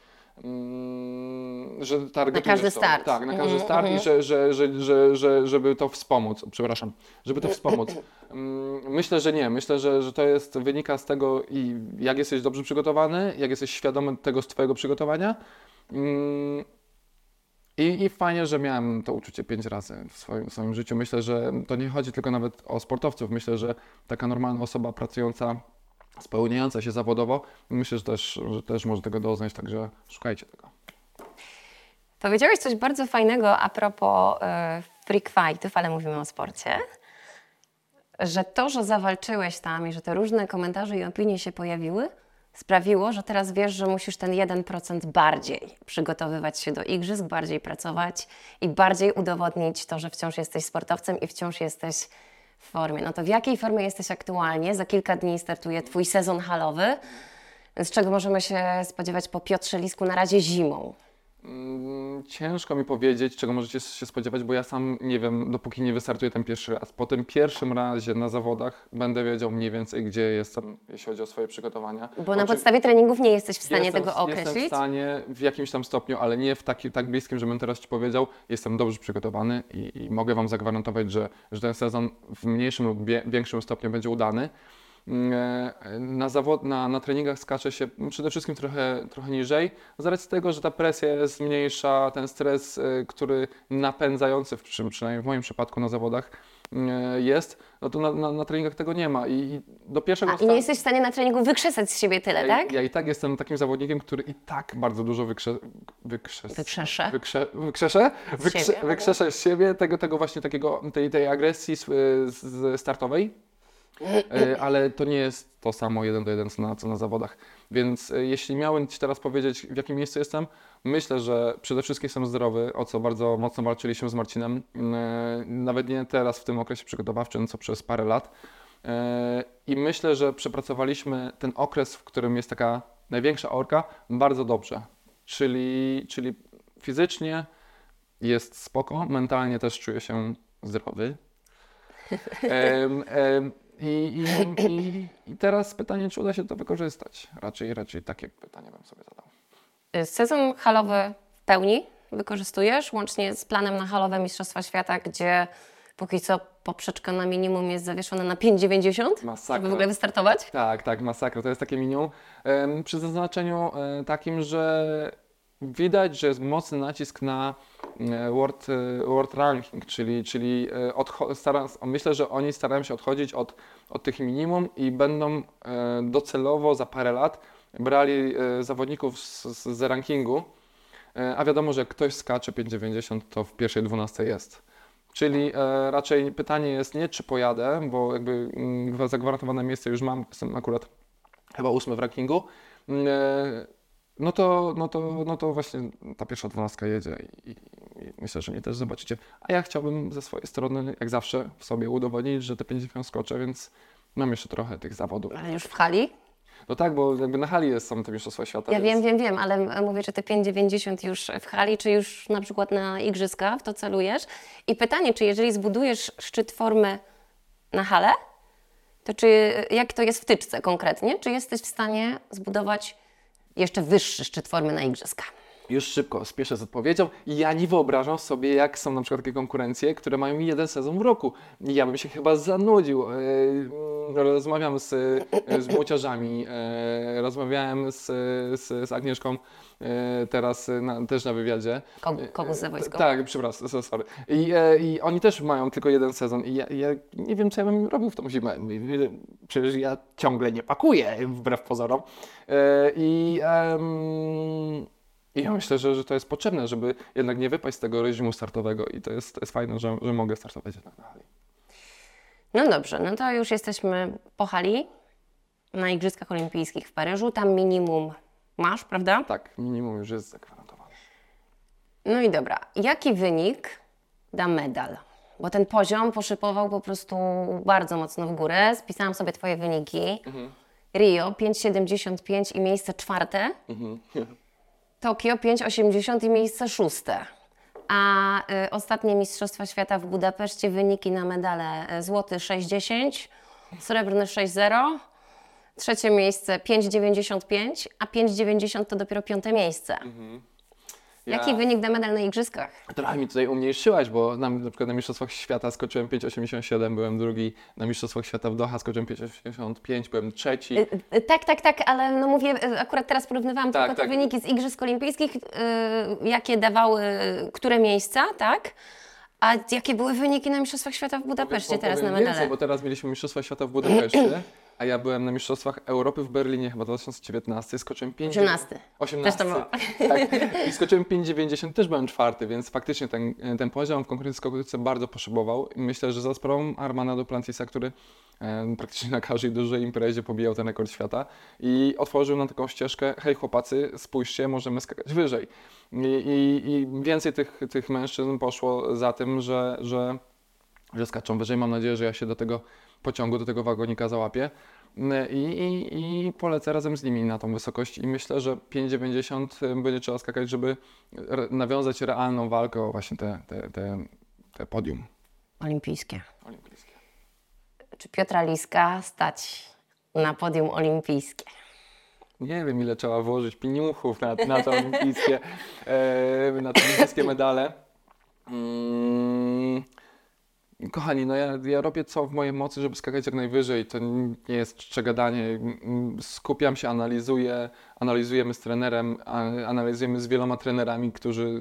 mm, że targetujesz każdy to. start. Tak, na każdy Mhm, start i mhm. że, że, że, że, że, żeby to wspomóc, przepraszam, żeby to wspomóc. Mm, Myślę, że nie. Myślę, że, że to jest, wynika z tego, i jak jesteś dobrze przygotowany, jak jesteś świadomy tego z Twojego przygotowania. Mm, I, I fajnie, że miałem to uczucie pięć razy w swoim, w swoim życiu. Myślę, że to nie chodzi tylko nawet o sportowców. Myślę, że taka normalna osoba pracująca, spełniająca się zawodowo, myślę, że też, że też może tego doznać, także szukajcie tego. Powiedziałeś coś bardzo fajnego a propos e, freak fightów, ale mówimy o sporcie. Że to, że zawalczyłeś tam i że te różne komentarze i opinie się pojawiły, sprawiło, że teraz wiesz, że musisz ten 1% bardziej przygotowywać się do igrzysk, bardziej pracować i bardziej udowodnić to, że wciąż jesteś sportowcem i wciąż jesteś w formie. No to w jakiej formie jesteś aktualnie? Za kilka dni startuje Twój sezon halowy, z czego możemy się spodziewać po Piotrze Lisku na razie zimą. Mm, Ciężko mi powiedzieć, czego możecie się spodziewać, bo ja sam nie wiem, dopóki nie wystartuję ten pierwszy raz. Po tym pierwszym razie na zawodach będę wiedział mniej więcej, gdzie jestem, jeśli chodzi o swoje przygotowania. Bo na Oczy- podstawie treningów nie jesteś w stanie jestem, tego Jestem w określić. stanie w jakimś tam stopniu, ale nie w taki, tak bliskim, żebym teraz Ci powiedział. Jestem dobrze przygotowany i, i mogę Wam zagwarantować, że, że ten sezon w mniejszym lub większym stopniu będzie udany. E, Na, zawod, na, na treningach skacze się przede wszystkim trochę, trochę niżej, z racji tego, że ta presja jest mniejsza, ten stres, e, który napędzający, w, przy- przynajmniej w moim przypadku na zawodach e, jest, no to na, na, na treningach tego nie ma. I, i do pierwszego A, I nie jesteś w stanie na treningu wykrzesać z siebie tyle, ja, tak? ja i tak jestem takim zawodnikiem, który i tak bardzo dużo wykrze, wykrzes, Wykrzeszę. wykrze, wykrzeszę, Z wykrze, siebie? wykrzeszę z siebie tego, tego właśnie takiego, tej, tej agresji z, z startowej, ale to nie jest to samo jeden do jeden co na, co na zawodach. Więc e, jeśli miałem Ci teraz powiedzieć, w jakim miejscu jestem, myślę, że przede wszystkim jestem zdrowy, o co bardzo mocno walczyliśmy z Marcinem. E, Nawet nie teraz w tym okresie przygotowawczym, co przez parę lat. E, I myślę, że przepracowaliśmy ten okres, w którym jest taka największa orka, bardzo dobrze. Czyli, czyli fizycznie jest spoko, mentalnie też czuję się zdrowy. i, i, i, I teraz pytanie, czy uda się to wykorzystać? Raczej, raczej takie pytanie bym sobie zadał. Sezon halowy w pełni wykorzystujesz, łącznie z planem na halowe Mistrzostwa Świata, gdzie póki co poprzeczka na minimum jest zawieszona na 5,90, Masakra. żeby w ogóle wystartować. Tak, tak, masakra. To jest takie minimum. Przy zaznaczeniu e, takim, że widać, że jest mocny nacisk na e, World, e, world Ranking, czyli, czyli e, stara, myślę, że oni starają się odchodzić od, od tych minimum i będą docelowo za parę lat brali zawodników z, z, z rankingu, a wiadomo, że jak ktoś skacze 5,90 to w pierwszej 12 jest. Czyli raczej pytanie jest nie, czy pojadę, bo jakby mm, zagwarantowane miejsce już mam, jestem akurat chyba ósmy w rankingu. No to, no, to, no to właśnie ta pierwsza dwunastka jedzie i, i, myślę, że mnie też zobaczycie. A ja chciałbym ze swojej strony, jak zawsze, w sobie udowodnić, że te 50 skoczę, więc mam jeszcze trochę tych zawodów. Ale już w hali? No tak, bo jakby na hali jest, są te Mistrzostwa Świata. Ja więc... wiem, wiem, wiem, ale mówię, czy te 5,90 już w hali, czy już na przykład na igrzyska w to celujesz? I pytanie, czy jeżeli zbudujesz szczyt formy na halę, to czy jak to jest w tyczce konkretnie? Czy jesteś w stanie zbudować jeszcze wyższy szczyt formy na igrzyska? Już szybko, spieszę z odpowiedzią. Ja nie wyobrażam sobie, jak są na przykład takie konkurencje, które mają jeden sezon w roku. Ja bym się chyba zanudził. E, mm, Rozmawiam z, z młociarzami, e, rozmawiałem z, z, z Agnieszką e, teraz na, też na wywiadzie. Kogu, kogu za wojsko? Tak, przepraszam, so- sorry. I, e, I oni też mają tylko jeden sezon i ja, ja nie wiem, co ja bym robił w tą zimę. Przecież ja ciągle nie pakuję, wbrew pozorom. E, I, em, i ja myślę, że, że to jest potrzebne, żeby jednak nie wypaść z tego reżimu startowego i to jest, to jest fajne, że, że mogę startować jednak na hali. No dobrze, no to już jesteśmy po hali na Igrzyskach Olimpijskich w Paryżu. Tam minimum masz, prawda? Tak, minimum już jest zagwarantowane. No i dobra, jaki wynik da medal? Bo ten poziom poszypował po prostu bardzo mocno w górę. Spisałam sobie Twoje wyniki. Rio 5,75 i miejsce czwarte. Tokio 5,80 i miejsce szóste. A y, ostatnie Mistrzostwa Świata w Budapeszcie wyniki na medale y, złoty 6,10, srebrny 6,0, trzecie miejsce 5,95, a 5,90 to dopiero piąte miejsce. Jaki Ja- wynik da medal na Igrzyskach? Trochę mi tutaj umniejszyłaś, bo na, na przykład na Mistrzostwach Świata skoczyłem 5,87, byłem drugi. Na Mistrzostwach Świata w Doha skoczyłem 5,85, byłem trzeci. Y, y, Tak, tak, tak, ale no mówię, y, akurat teraz porównywałam Tak, tylko te tak. wyniki z Igrzysk Olimpijskich, jakie dawały które miejsca, tak? A jakie były wyniki na Mistrzostwach Świata w Budapeszcie Bo- teraz na powiem medale? Więcej, bo teraz mieliśmy Mistrzostwa Świata w Budapeszcie, a ja byłem na Mistrzostwach Europy w Berlinie chyba 2019, skoczyłem 5... 18. 18. Też to było. Tak. I skoczyłem 5,90, też byłem czwarty, więc faktycznie ten, ten poziom w konkurencji skokowicy bardzo poszybował. I Myślę, że za sprawą Armana Duplantisa, który e, praktycznie na każdej dużej imprezie pobijał ten rekord świata i otworzył nam taką ścieżkę, hej chłopacy, spójrzcie, możemy skakać wyżej. I, i, i więcej tych, tych mężczyzn poszło za tym, że, że że skaczą wyżej. Mam nadzieję, że ja się do tego pociągu, do tego wagonika załapię. I, i, I polecę razem z nimi na tą wysokość i myślę, że 5,90 będzie trzeba skakać, żeby re, nawiązać realną walkę o właśnie te, te, te, te podium Olimpijskie. olimpijskie. Czy Piotra Liska stać na podium olimpijskie? Nie wiem, ile trzeba włożyć pieniuchów na, na te olimpijskie, e, na te olimpijskie medale. Mm, kochani, no ja, ja robię co w mojej mocy, żeby skakać jak najwyżej. To nie jest czcze gadanie. Mm, Skupiam się, analizuję, analizujemy z trenerem, analizujemy z wieloma trenerami, którzy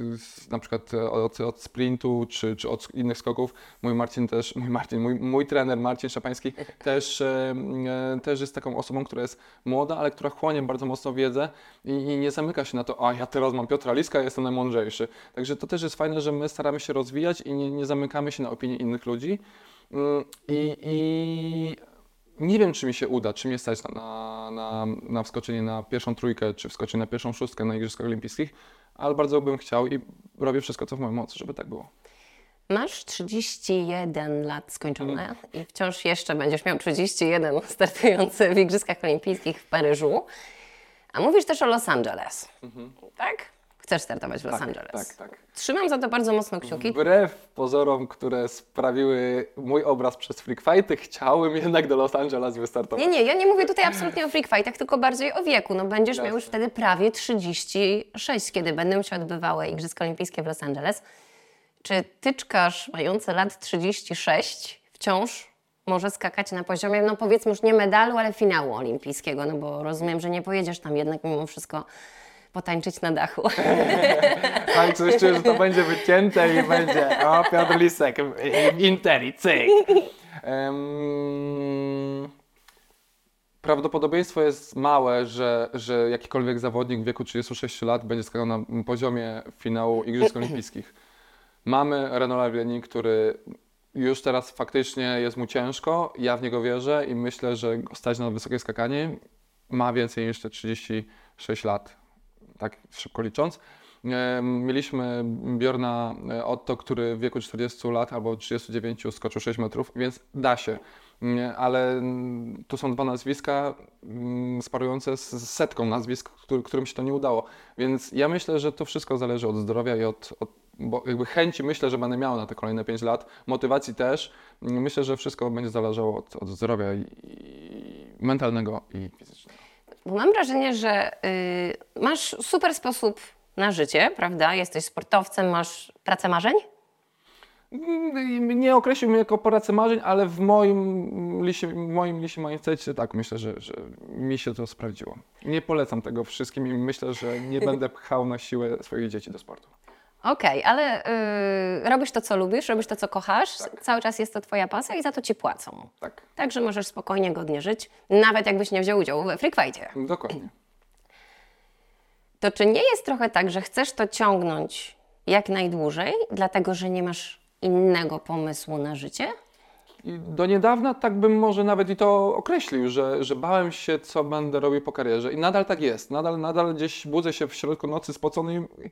na przykład od, od sprintu czy, czy od innych skoków. Mój Marcin też, mój Marcin, mój, mój trener Marcin Szapański też, e, e, też jest taką osobą, która jest młoda, ale która chłonie bardzo mocno wiedzę i, i nie zamyka się na to, a ja teraz mam Piotra Liska, jestem najmądrzejszy. Także to też jest fajne, że my staramy się rozwijać i nie, nie zamykamy się na opinie innych ludzi. Mm, I, i nie wiem, czy mi się uda, czy mnie stać na, na, na, na wskoczenie na pierwszą trójkę, czy wskoczenie na pierwszą szóstkę na Igrzyskach Olimpijskich, ale bardzo bym chciał i robię wszystko, co w mojej mocy, żeby tak było. Masz 31 lat skończone i wciąż jeszcze będziesz miał 31 startujący w Igrzyskach Olimpijskich w Paryżu. A mówisz też o Los Angeles. Tak? Chcesz startować w Los Angeles. tak, tak. Trzymam za to bardzo mocno kciuki. Wbrew pozorom, które sprawiły mój obraz przez freak fighty, chciałbym jednak do Los Angeles wystartować. Nie, nie, ja nie mówię tutaj absolutnie o freak fightach, tylko bardziej o wieku. No będziesz miał już wtedy prawie 36, kiedy będą się odbywały Igrzyska Olimpijskie w Los Angeles. Czy tyczkarz mający lat 36 wciąż może skakać na poziomie, no powiedzmy już nie medalu, ale finału olimpijskiego? No bo rozumiem, że nie pojedziesz tam jednak mimo wszystko potańczyć na dachu. Coś czuję, że to będzie wycięte i będzie o, Piotr Lisek Interi, cyk. Em, prawdopodobieństwo jest małe, że, że jakikolwiek zawodnik w wieku 36 lat będzie skakał na poziomie finału Igrzysk Olimpijskich. Mamy Renola Wieni, który już teraz faktycznie jest mu ciężko, ja w niego wierzę i myślę, że stać na wysokie skakanie. Ma więcej niż te 36 lat, tak szybko licząc. E, Mieliśmy Bjorna e, Otto, który w wieku 40 lat albo 39 skoczył 6 metrów, więc da się. Ale to są dwa nazwiska mm, sparujące z setką nazwisk, który, którym się to nie udało. Więc ja myślę, że to wszystko zależy od zdrowia i od, od bo jakby chęci myślę, że będę miał na te kolejne 5 lat, motywacji też. Myślę, że wszystko będzie zależało od, od zdrowia i, i mentalnego i fizycznego. Bo mam wrażenie, że y, masz super sposób na życie, prawda? Jesteś sportowcem, masz pracę marzeń? Mm, Nie określiłbym jako pracę marzeń, ale w moim liście, w moim liście mindsetie tak myślę, że, że mi się to sprawdziło. Nie polecam tego wszystkim i myślę, że nie będę pchał na siłę swoich dzieci do sportu. Okej, ale y, robisz to, co lubisz, robisz to, co kochasz, cały czas jest to Twoja pasja i za to Ci płacą. Tak, Także możesz spokojnie, godnie żyć, nawet jakbyś nie wziął udziału we freakfightie. dokładnie. To czy nie jest trochę tak, że chcesz to ciągnąć jak najdłużej, dlatego że nie masz innego pomysłu na życie? Do niedawna tak bym może nawet i to określił, że, że bałem się, co będę robił po karierze. I nadal tak jest. Nadal, nadal gdzieś budzę się w środku nocy spocony i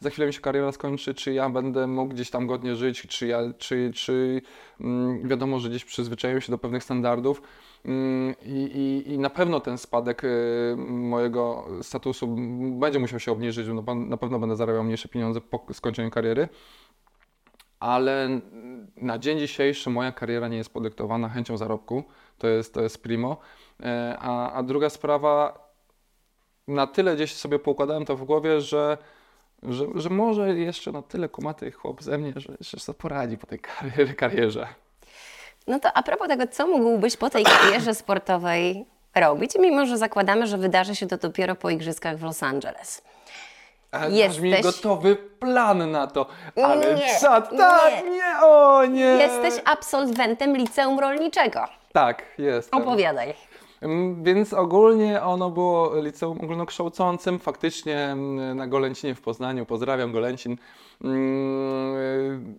za chwilę mi się kariera skończy, czy ja będę mógł gdzieś tam godnie żyć, czy ja, czy, czy mm, wiadomo, że gdzieś przyzwyczaiłem się do pewnych standardów. Mm, I, i, na pewno ten spadek y, mojego statusu będzie musiał się obniżyć, no, na pewno będę zarabiał mniejsze pieniądze po skończeniu kariery ale na dzień dzisiejszy moja kariera nie jest podyktowana chęcią zarobku, to jest, to jest primo. E, A, a druga sprawa, na tyle gdzieś sobie poukładałem to w głowie, że, że, że może jeszcze na tyle kumaty chłop ze mnie, że jeszcze sobie poradzi po tej karier- karierze. No to a propos tego, co mógłbyś po tej karierze sportowej robić, mimo że zakładamy, że wydarzy się to dopiero po igrzyskach w Los Angeles. Ale Jesteś- masz mi gotowy plan na to, ale Nie, co? Tak, nie, o nie! Jesteś absolwentem liceum rolniczego. Tak, jestem. Opowiadaj. Mm, Więc ogólnie ono było liceum ogólnokształcącym, faktycznie mm, na Golęcinie w Poznaniu, pozdrawiam Golęcin. Mm,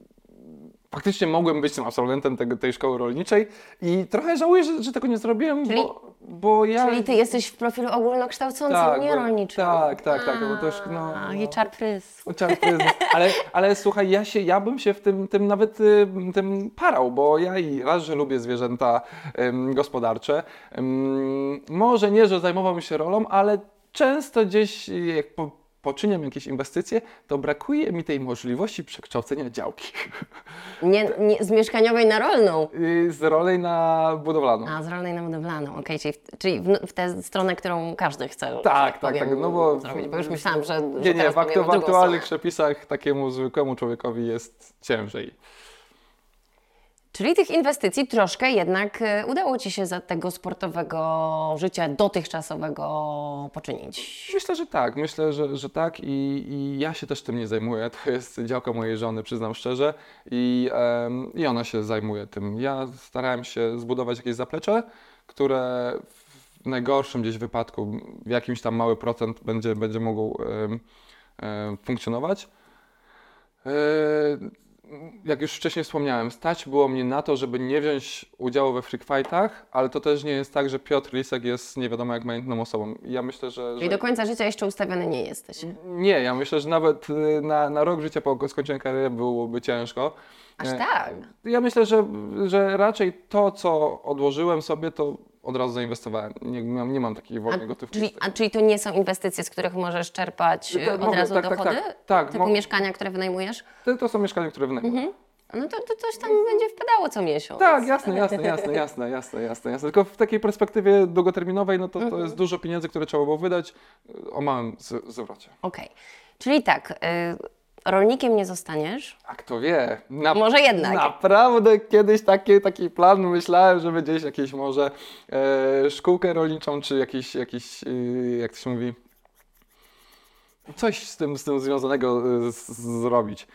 faktycznie mogłem być tym absolwentem tego, tej szkoły rolniczej i trochę żałuję, że, że tego nie zrobiłem, Czyli- bo, bo ja... Czyli ty jesteś w profilu ogólnokształcącym, Tak, nie bo- rolniczym. tak, tak, tak, bo też, no, no. I czar prys. Czar kryzys. Ale, ale słuchaj, ja, się, ja bym się w tym, tym nawet y, tym parał, bo ja i raz, że lubię zwierzęta ym, gospodarcze, ym, może nie, że zajmowałbym się rolą, ale często gdzieś jak po, poczyniam jakieś inwestycje, to brakuje mi tej możliwości przekształcenia działki Nie, nie, z mieszkaniowej na rolną. Y, z rolej na budowlaną. A, z rolnej na budowlaną, okej, czyli, w, czyli w, w tę stronę, którą każdy chce. że Tak, tak, powiem, tak, no bo- Zrobić, bo już myślałam, że. że Nie, nie, teraz w, aktu- w aktualnych stronę. przepisach takiemu zwykłemu człowiekowi jest ciężej. Czyli tych inwestycji troszkę jednak e, udało Ci się za tego sportowego życia dotychczasowego poczynić. Myślę, że tak. Myślę, że, że tak I, i ja się też tym nie zajmuję. To jest działka mojej żony, przyznam szczerze. I, em, I ona się zajmuje tym. Ja starałem się zbudować jakieś zaplecze, które w najgorszym gdzieś wypadku, w jakimś tam mały procent będzie, będzie mogło em, em, funkcjonować. E, jak już wcześniej wspomniałem, stać było mnie na to, żeby nie wziąć udziału we freak fightach, ale to też nie jest tak, że Piotr Lisek jest nie wiadomo jak majątną osobą. Ja myślę, że, Czyli że... do końca życia jeszcze ustawiony nie jesteś. Nie, ja myślę, że nawet y, na, na rok życia po skończeniu kariery byłoby ciężko. Aż E, tak. Ja myślę, że, że raczej to, co odłożyłem sobie, to od razu zainwestowałem. Nie, nie, mam, takiej wolnej gotówki. czyli, a czyli to nie są inwestycje, z których możesz czerpać Tak, od mogę, razu tak, tak, dochody? tak, tak, Typu mo- mieszkania, które wynajmujesz? To, to są mieszkania, które wynajmuję. No to, to coś tam będzie wpadało co miesiąc. Tak, jasne, jasne, jasne, jasne, jasne, jasne, jasne. Tylko w takiej perspektywie długoterminowej, no to, to jest dużo pieniędzy, które trzeba było wydać o małym zwrocie. Okej. Czyli tak, y, rolnikiem nie zostaniesz. A kto wie? Na, Może jednak. Naprawdę kiedyś taki, taki plan myślałem, żeby gdzieś jakieś może e, szkółkę rolniczą, czy jakiś, jakiś e, jak to się mówi, coś z tym, z tym związanego e, z, zrobić.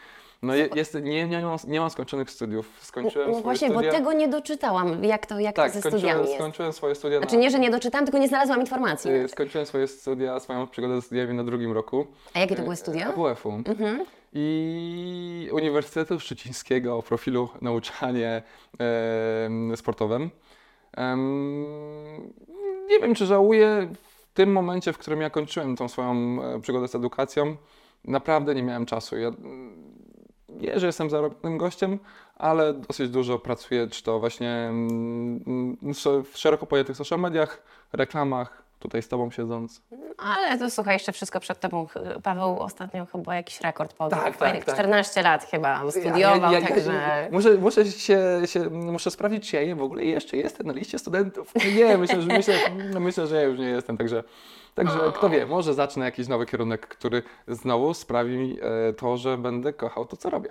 No je, jest, nie, nie, mam, nie mam skończonych studiów. Skończyłem No właśnie, studia. bo tego nie doczytałam, jak to, jak tak, ze studiami jest. skończyłem swoje studia Znaczy na, nie, że nie doczytałam, tylko nie znalazłam informacji. e, Skończyłem swoje studia, swoją przygodę ze studiami na drugim roku. A jakie to były studia? AWF-u. Mhm. I Uniwersytetu Szczecińskiego o profilu nauczanie em, sportowym. Nie wiem, czy żałuję w tym momencie, w którym ja kończyłem tą swoją e, przygodę z edukacją. Naprawdę nie miałem czasu. Ja, nie, że jestem zarobionym gościem, ale dosyć dużo pracuję, czy to właśnie mm, w szeroko pojętych social mediach, reklamach, tutaj z Tobą siedząc. Ale to słuchaj, jeszcze wszystko przed tobą. Paweł ostatnio chyba jakiś rekord pobił. Tak, tak, Fajnych tak. 14 lat chyba studiował, także... muszę, muszę, się, się, muszę sprawdzić, czy ja w ogóle jeszcze jestem na liście studentów. Nie, myślę, że, myślę, no myślę, że ja już nie jestem, także, także kto wie, może zacznę jakiś nowy kierunek, który znowu sprawi mi e, to, że będę kochał to, co robię.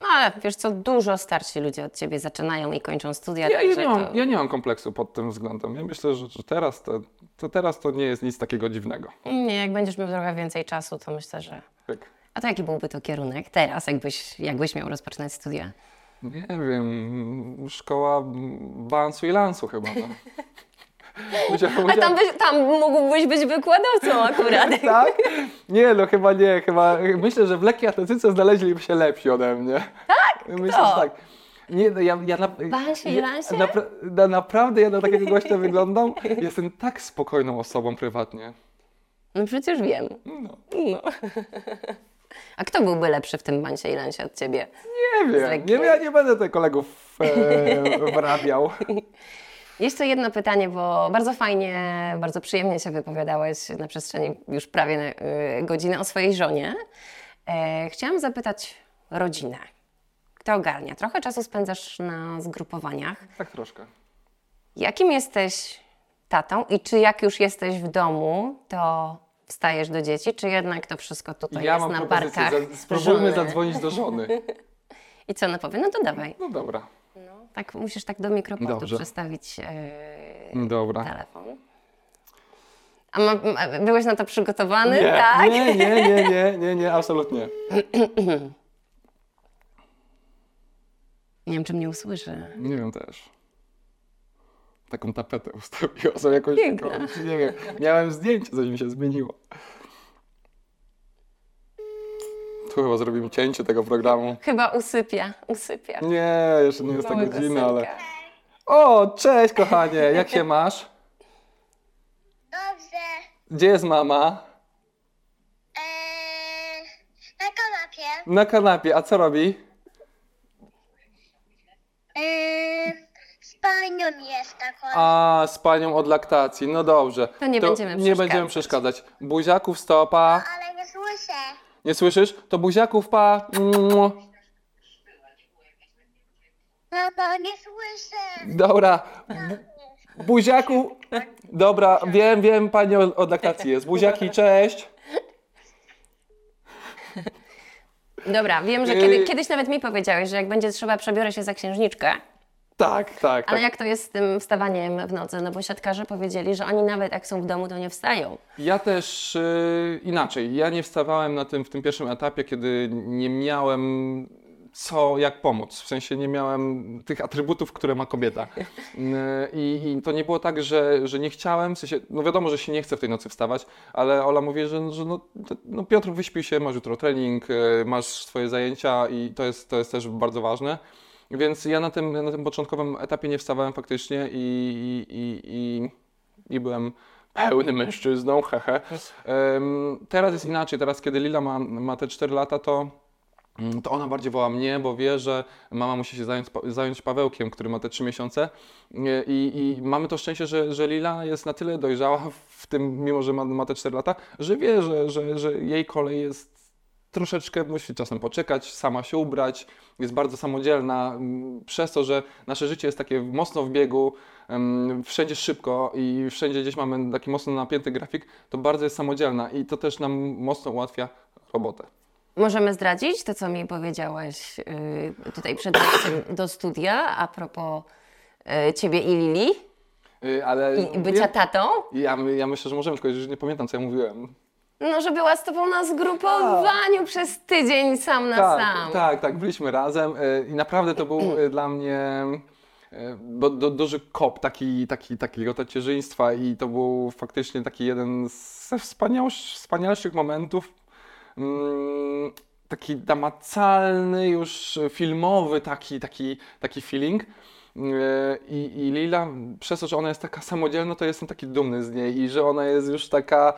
No ale wiesz co, dużo starsi ludzie od ciebie zaczynają i kończą studia, Ja, ja, nie, mam, to... ja nie mam kompleksu pod tym względem. Ja myślę, że, że teraz, to, to teraz to nie jest nic takiego dziwnego. Nie, jak będziesz miał trochę więcej czasu, to myślę, że... Tak. A to jaki byłby to kierunek teraz, jakbyś, jakbyś miał rozpoczynać studia? Nie wiem, szkoła balansu i lansu chyba. No. Musiałem- A tam, byś, tam mógłbyś być wykładowcą akurat. Tak? Nie, no chyba nie, chyba. Myślę, że w lekkiej atletyce znaleźliby się lepsi ode mnie. Tak? Myślę, że tak. Nie, no ja, ja, na, Bansie ja napra, na, naprawdę ja na takiego gościa wyglądam. Jestem tak spokojną osobą prywatnie. No przecież wiem. No, No. A kto byłby lepszy w tym bansie i lansie od ciebie? nie wiem, nie, wiem, ja nie będę tych kolegów e, wrabiał. Jeszcze jedno pytanie, bo bardzo fajnie, bardzo przyjemnie się wypowiadałeś na przestrzeni już prawie y, godziny o swojej żonie. E, chciałam zapytać rodzinę. Kto ogarnia? Trochę czasu spędzasz na zgrupowaniach. Tak troszkę. Jakim jesteś tatą i czy jak już jesteś w domu, to wstajesz do dzieci, czy jednak to wszystko tutaj ja jest mam na barkach za, spróbujmy żony? zadzwonić do żony. I co ona powie? No to dawaj. No dobra, Tak, musisz tak do mikrofonu Dobrze. przestawić e, dobra. telefon. A ma, ma, byłeś na to przygotowany? Nie, tak? nie, nie, nie, nie, nie, nie, absolutnie. Nie wiem, czy mnie usłyszy. Nie wiem też. Taką tapetę ustawiła sobie jakąś Piękna. nie wiem. Miałem zdjęcie, coś mi się zmieniło. Chyba zrobimy cięcie tego programu. Chyba usypia, usypia. Nie, jeszcze nie jest ta Małego godzina, synka. ale... O, cześć kochanie, jak się masz? Dobrze. Gdzie jest mama? Eee, na kanapie. Na kanapie, a co robi? Eee, z panią jest taką. A, z panią od laktacji, no dobrze. To nie będziemy Nie przeszkadzać. będziemy przeszkadzać. Buziaków stopa. Ale nie słyszę. Nie słyszysz? To buziaków pa. Mua. Mama, nie słyszę. Dobra. Bu- Buziaku. Dobra, wiem, wiem, pani od od laktacji jest. Buziaki, cześć. Dobra, wiem, że Yy. kiedy, kiedyś nawet mi powiedziałeś, że jak będzie trzeba, przebiorę się za księżniczkę. Tak, tak, Ale tak. jak to jest z tym wstawaniem w nocy? No bo siatkarze powiedzieli, że oni nawet jak są w domu, to nie wstają. Ja też y, inaczej. Ja nie wstawałem na tym, w tym pierwszym etapie, kiedy nie miałem co, jak pomóc. W sensie nie miałem tych atrybutów, które ma kobieta. Y, I, i to nie było tak, że, że nie chciałem. W sensie, no wiadomo, że się nie chce w tej nocy wstawać, ale Ola mówi, że, że no, no Piotr, wyśpij się, masz jutro trening, y, masz swoje zajęcia i to jest, to jest też bardzo ważne. Więc ja na tym, na tym początkowym etapie nie wstawałem faktycznie i, i, i, i, byłem pełnym mężczyzną, hehe. Em, teraz jest inaczej, teraz kiedy Lila ma, ma te 4 lata, to, mm, to ona bardziej woła mnie, bo wie, że mama musi się zająć, zająć Pawełkiem, który ma te 3 miesiące. I, i mamy to szczęście, że, że Lila jest na tyle dojrzała w tym, mimo że ma, ma te 4 lata, że wie, że, że, że jej kolej jest troszeczkę musi czasem poczekać, sama się ubrać, jest bardzo samodzielna, przez to, że nasze życie jest takie mocno w biegu, wszędzie szybko i wszędzie gdzieś mamy taki mocno napięty grafik, to bardzo jest samodzielna i to też nam mocno ułatwia robotę. Możemy zdradzić to, co mi powiedziałeś yy, tutaj przed wejściem do studia a propos yy, ciebie i Lili Y, Ale i, bycia tatą? ja, ja myślę, że możemy, tylko że nie pamiętam, co ja mówiłem. No, że była z tobą na zgrupowaniu przez tydzień sam na tak, sam. Tak, tak, byliśmy razem y, i naprawdę to był y, dla mnie y, bo, do, duży kop taki, taki, takiego tacierzyństwa i to był faktycznie taki jeden ze wspanialszych momentów. Mm, taki namacalny, już filmowy taki, taki, taki feeling. Y, I, I Lila, przez to, że ona jest taka samodzielna, to jestem taki dumny z niej i że ona jest już taka,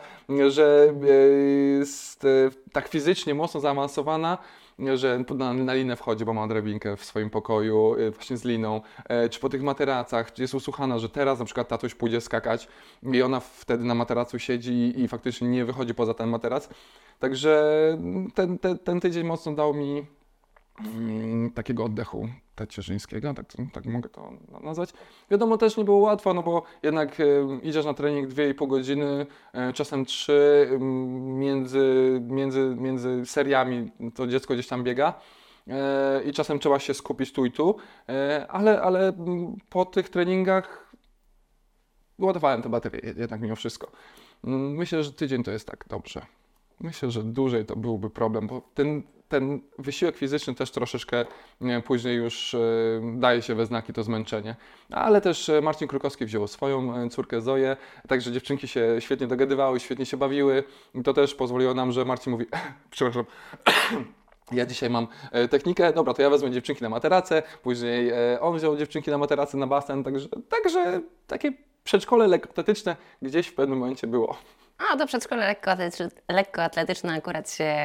że y, jest y, tak fizycznie mocno zaawansowana, że na, na linę wchodzi, bo ma drabinkę w swoim pokoju, właśnie z liną, e, czy po tych materacach, jest usłuchana, że teraz na przykład tatuś pójdzie skakać i ona wtedy na materacu siedzi i, i faktycznie nie wychodzi poza ten materac. Także ten, ten, ten tydzień mocno dał mi takiego oddechu tacierzyńskiego, tak, tak mogę to na- nazwać. Wiadomo, też nie było łatwo, no bo jednak e, idziesz na trening 2,5 godziny, e, czasem 3, mm, między, między, między seriami to dziecko gdzieś tam biega. e, I czasem trzeba się skupić tu i tu, e, ale, ale mm, po tych treningach ładowałem te baterie jednak mimo wszystko. Mm, Myślę, że tydzień to jest tak dobrze. Myślę, że dłużej to byłby problem, bo ten, ten wysiłek fizyczny też troszeczkę nie, później już e, daje się we znaki to zmęczenie. Ale też e, Marcin Krukowski wziął swoją e, córkę Zoję, także dziewczynki się świetnie dogadywały, świetnie się bawiły. I to też pozwoliło nam, że Marcin mówi, przepraszam, ja dzisiaj mam technikę, dobra, to ja wezmę dziewczynki na materacę, później on wziął dziewczynki na materacę, na basen, także, także takie przedszkole lekkoatletyczne gdzieś w pewnym momencie było. A to przedszkole lekkoatletyczne, lekkoatletyczne akurat się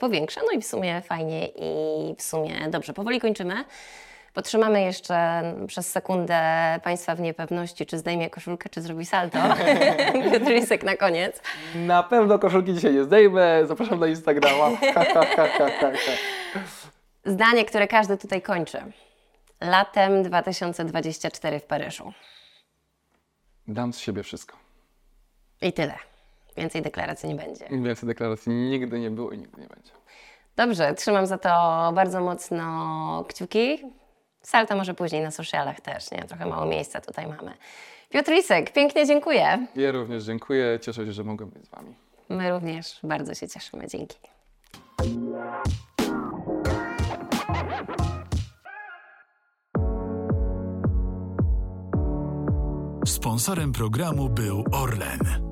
powiększa, no i w sumie fajnie i w sumie dobrze. Powoli kończymy. Potrzymamy jeszcze przez sekundę Państwa w niepewności, czy zdejmie koszulkę, czy zrobi salto. Piotr Lisek na koniec. Na pewno koszulki dzisiaj nie zdejmę, zapraszam na Instagrama. Zdanie, które każdy tutaj kończy. Latem 2024 w Paryżu. Dam z siebie wszystko. I tyle. Więcej deklaracji nie będzie. Więcej deklaracji nigdy nie było i nigdy nie będzie. Dobrze, trzymam za to bardzo mocno kciuki. Salto może później na socialach też, nie? Trochę mało miejsca tutaj mamy. Piotr Lisek, pięknie dziękuję. Ja również dziękuję, cieszę się, że mogłem być z Wami. My również bardzo się cieszymy. Dzięki. Sponsorem programu był Orlen.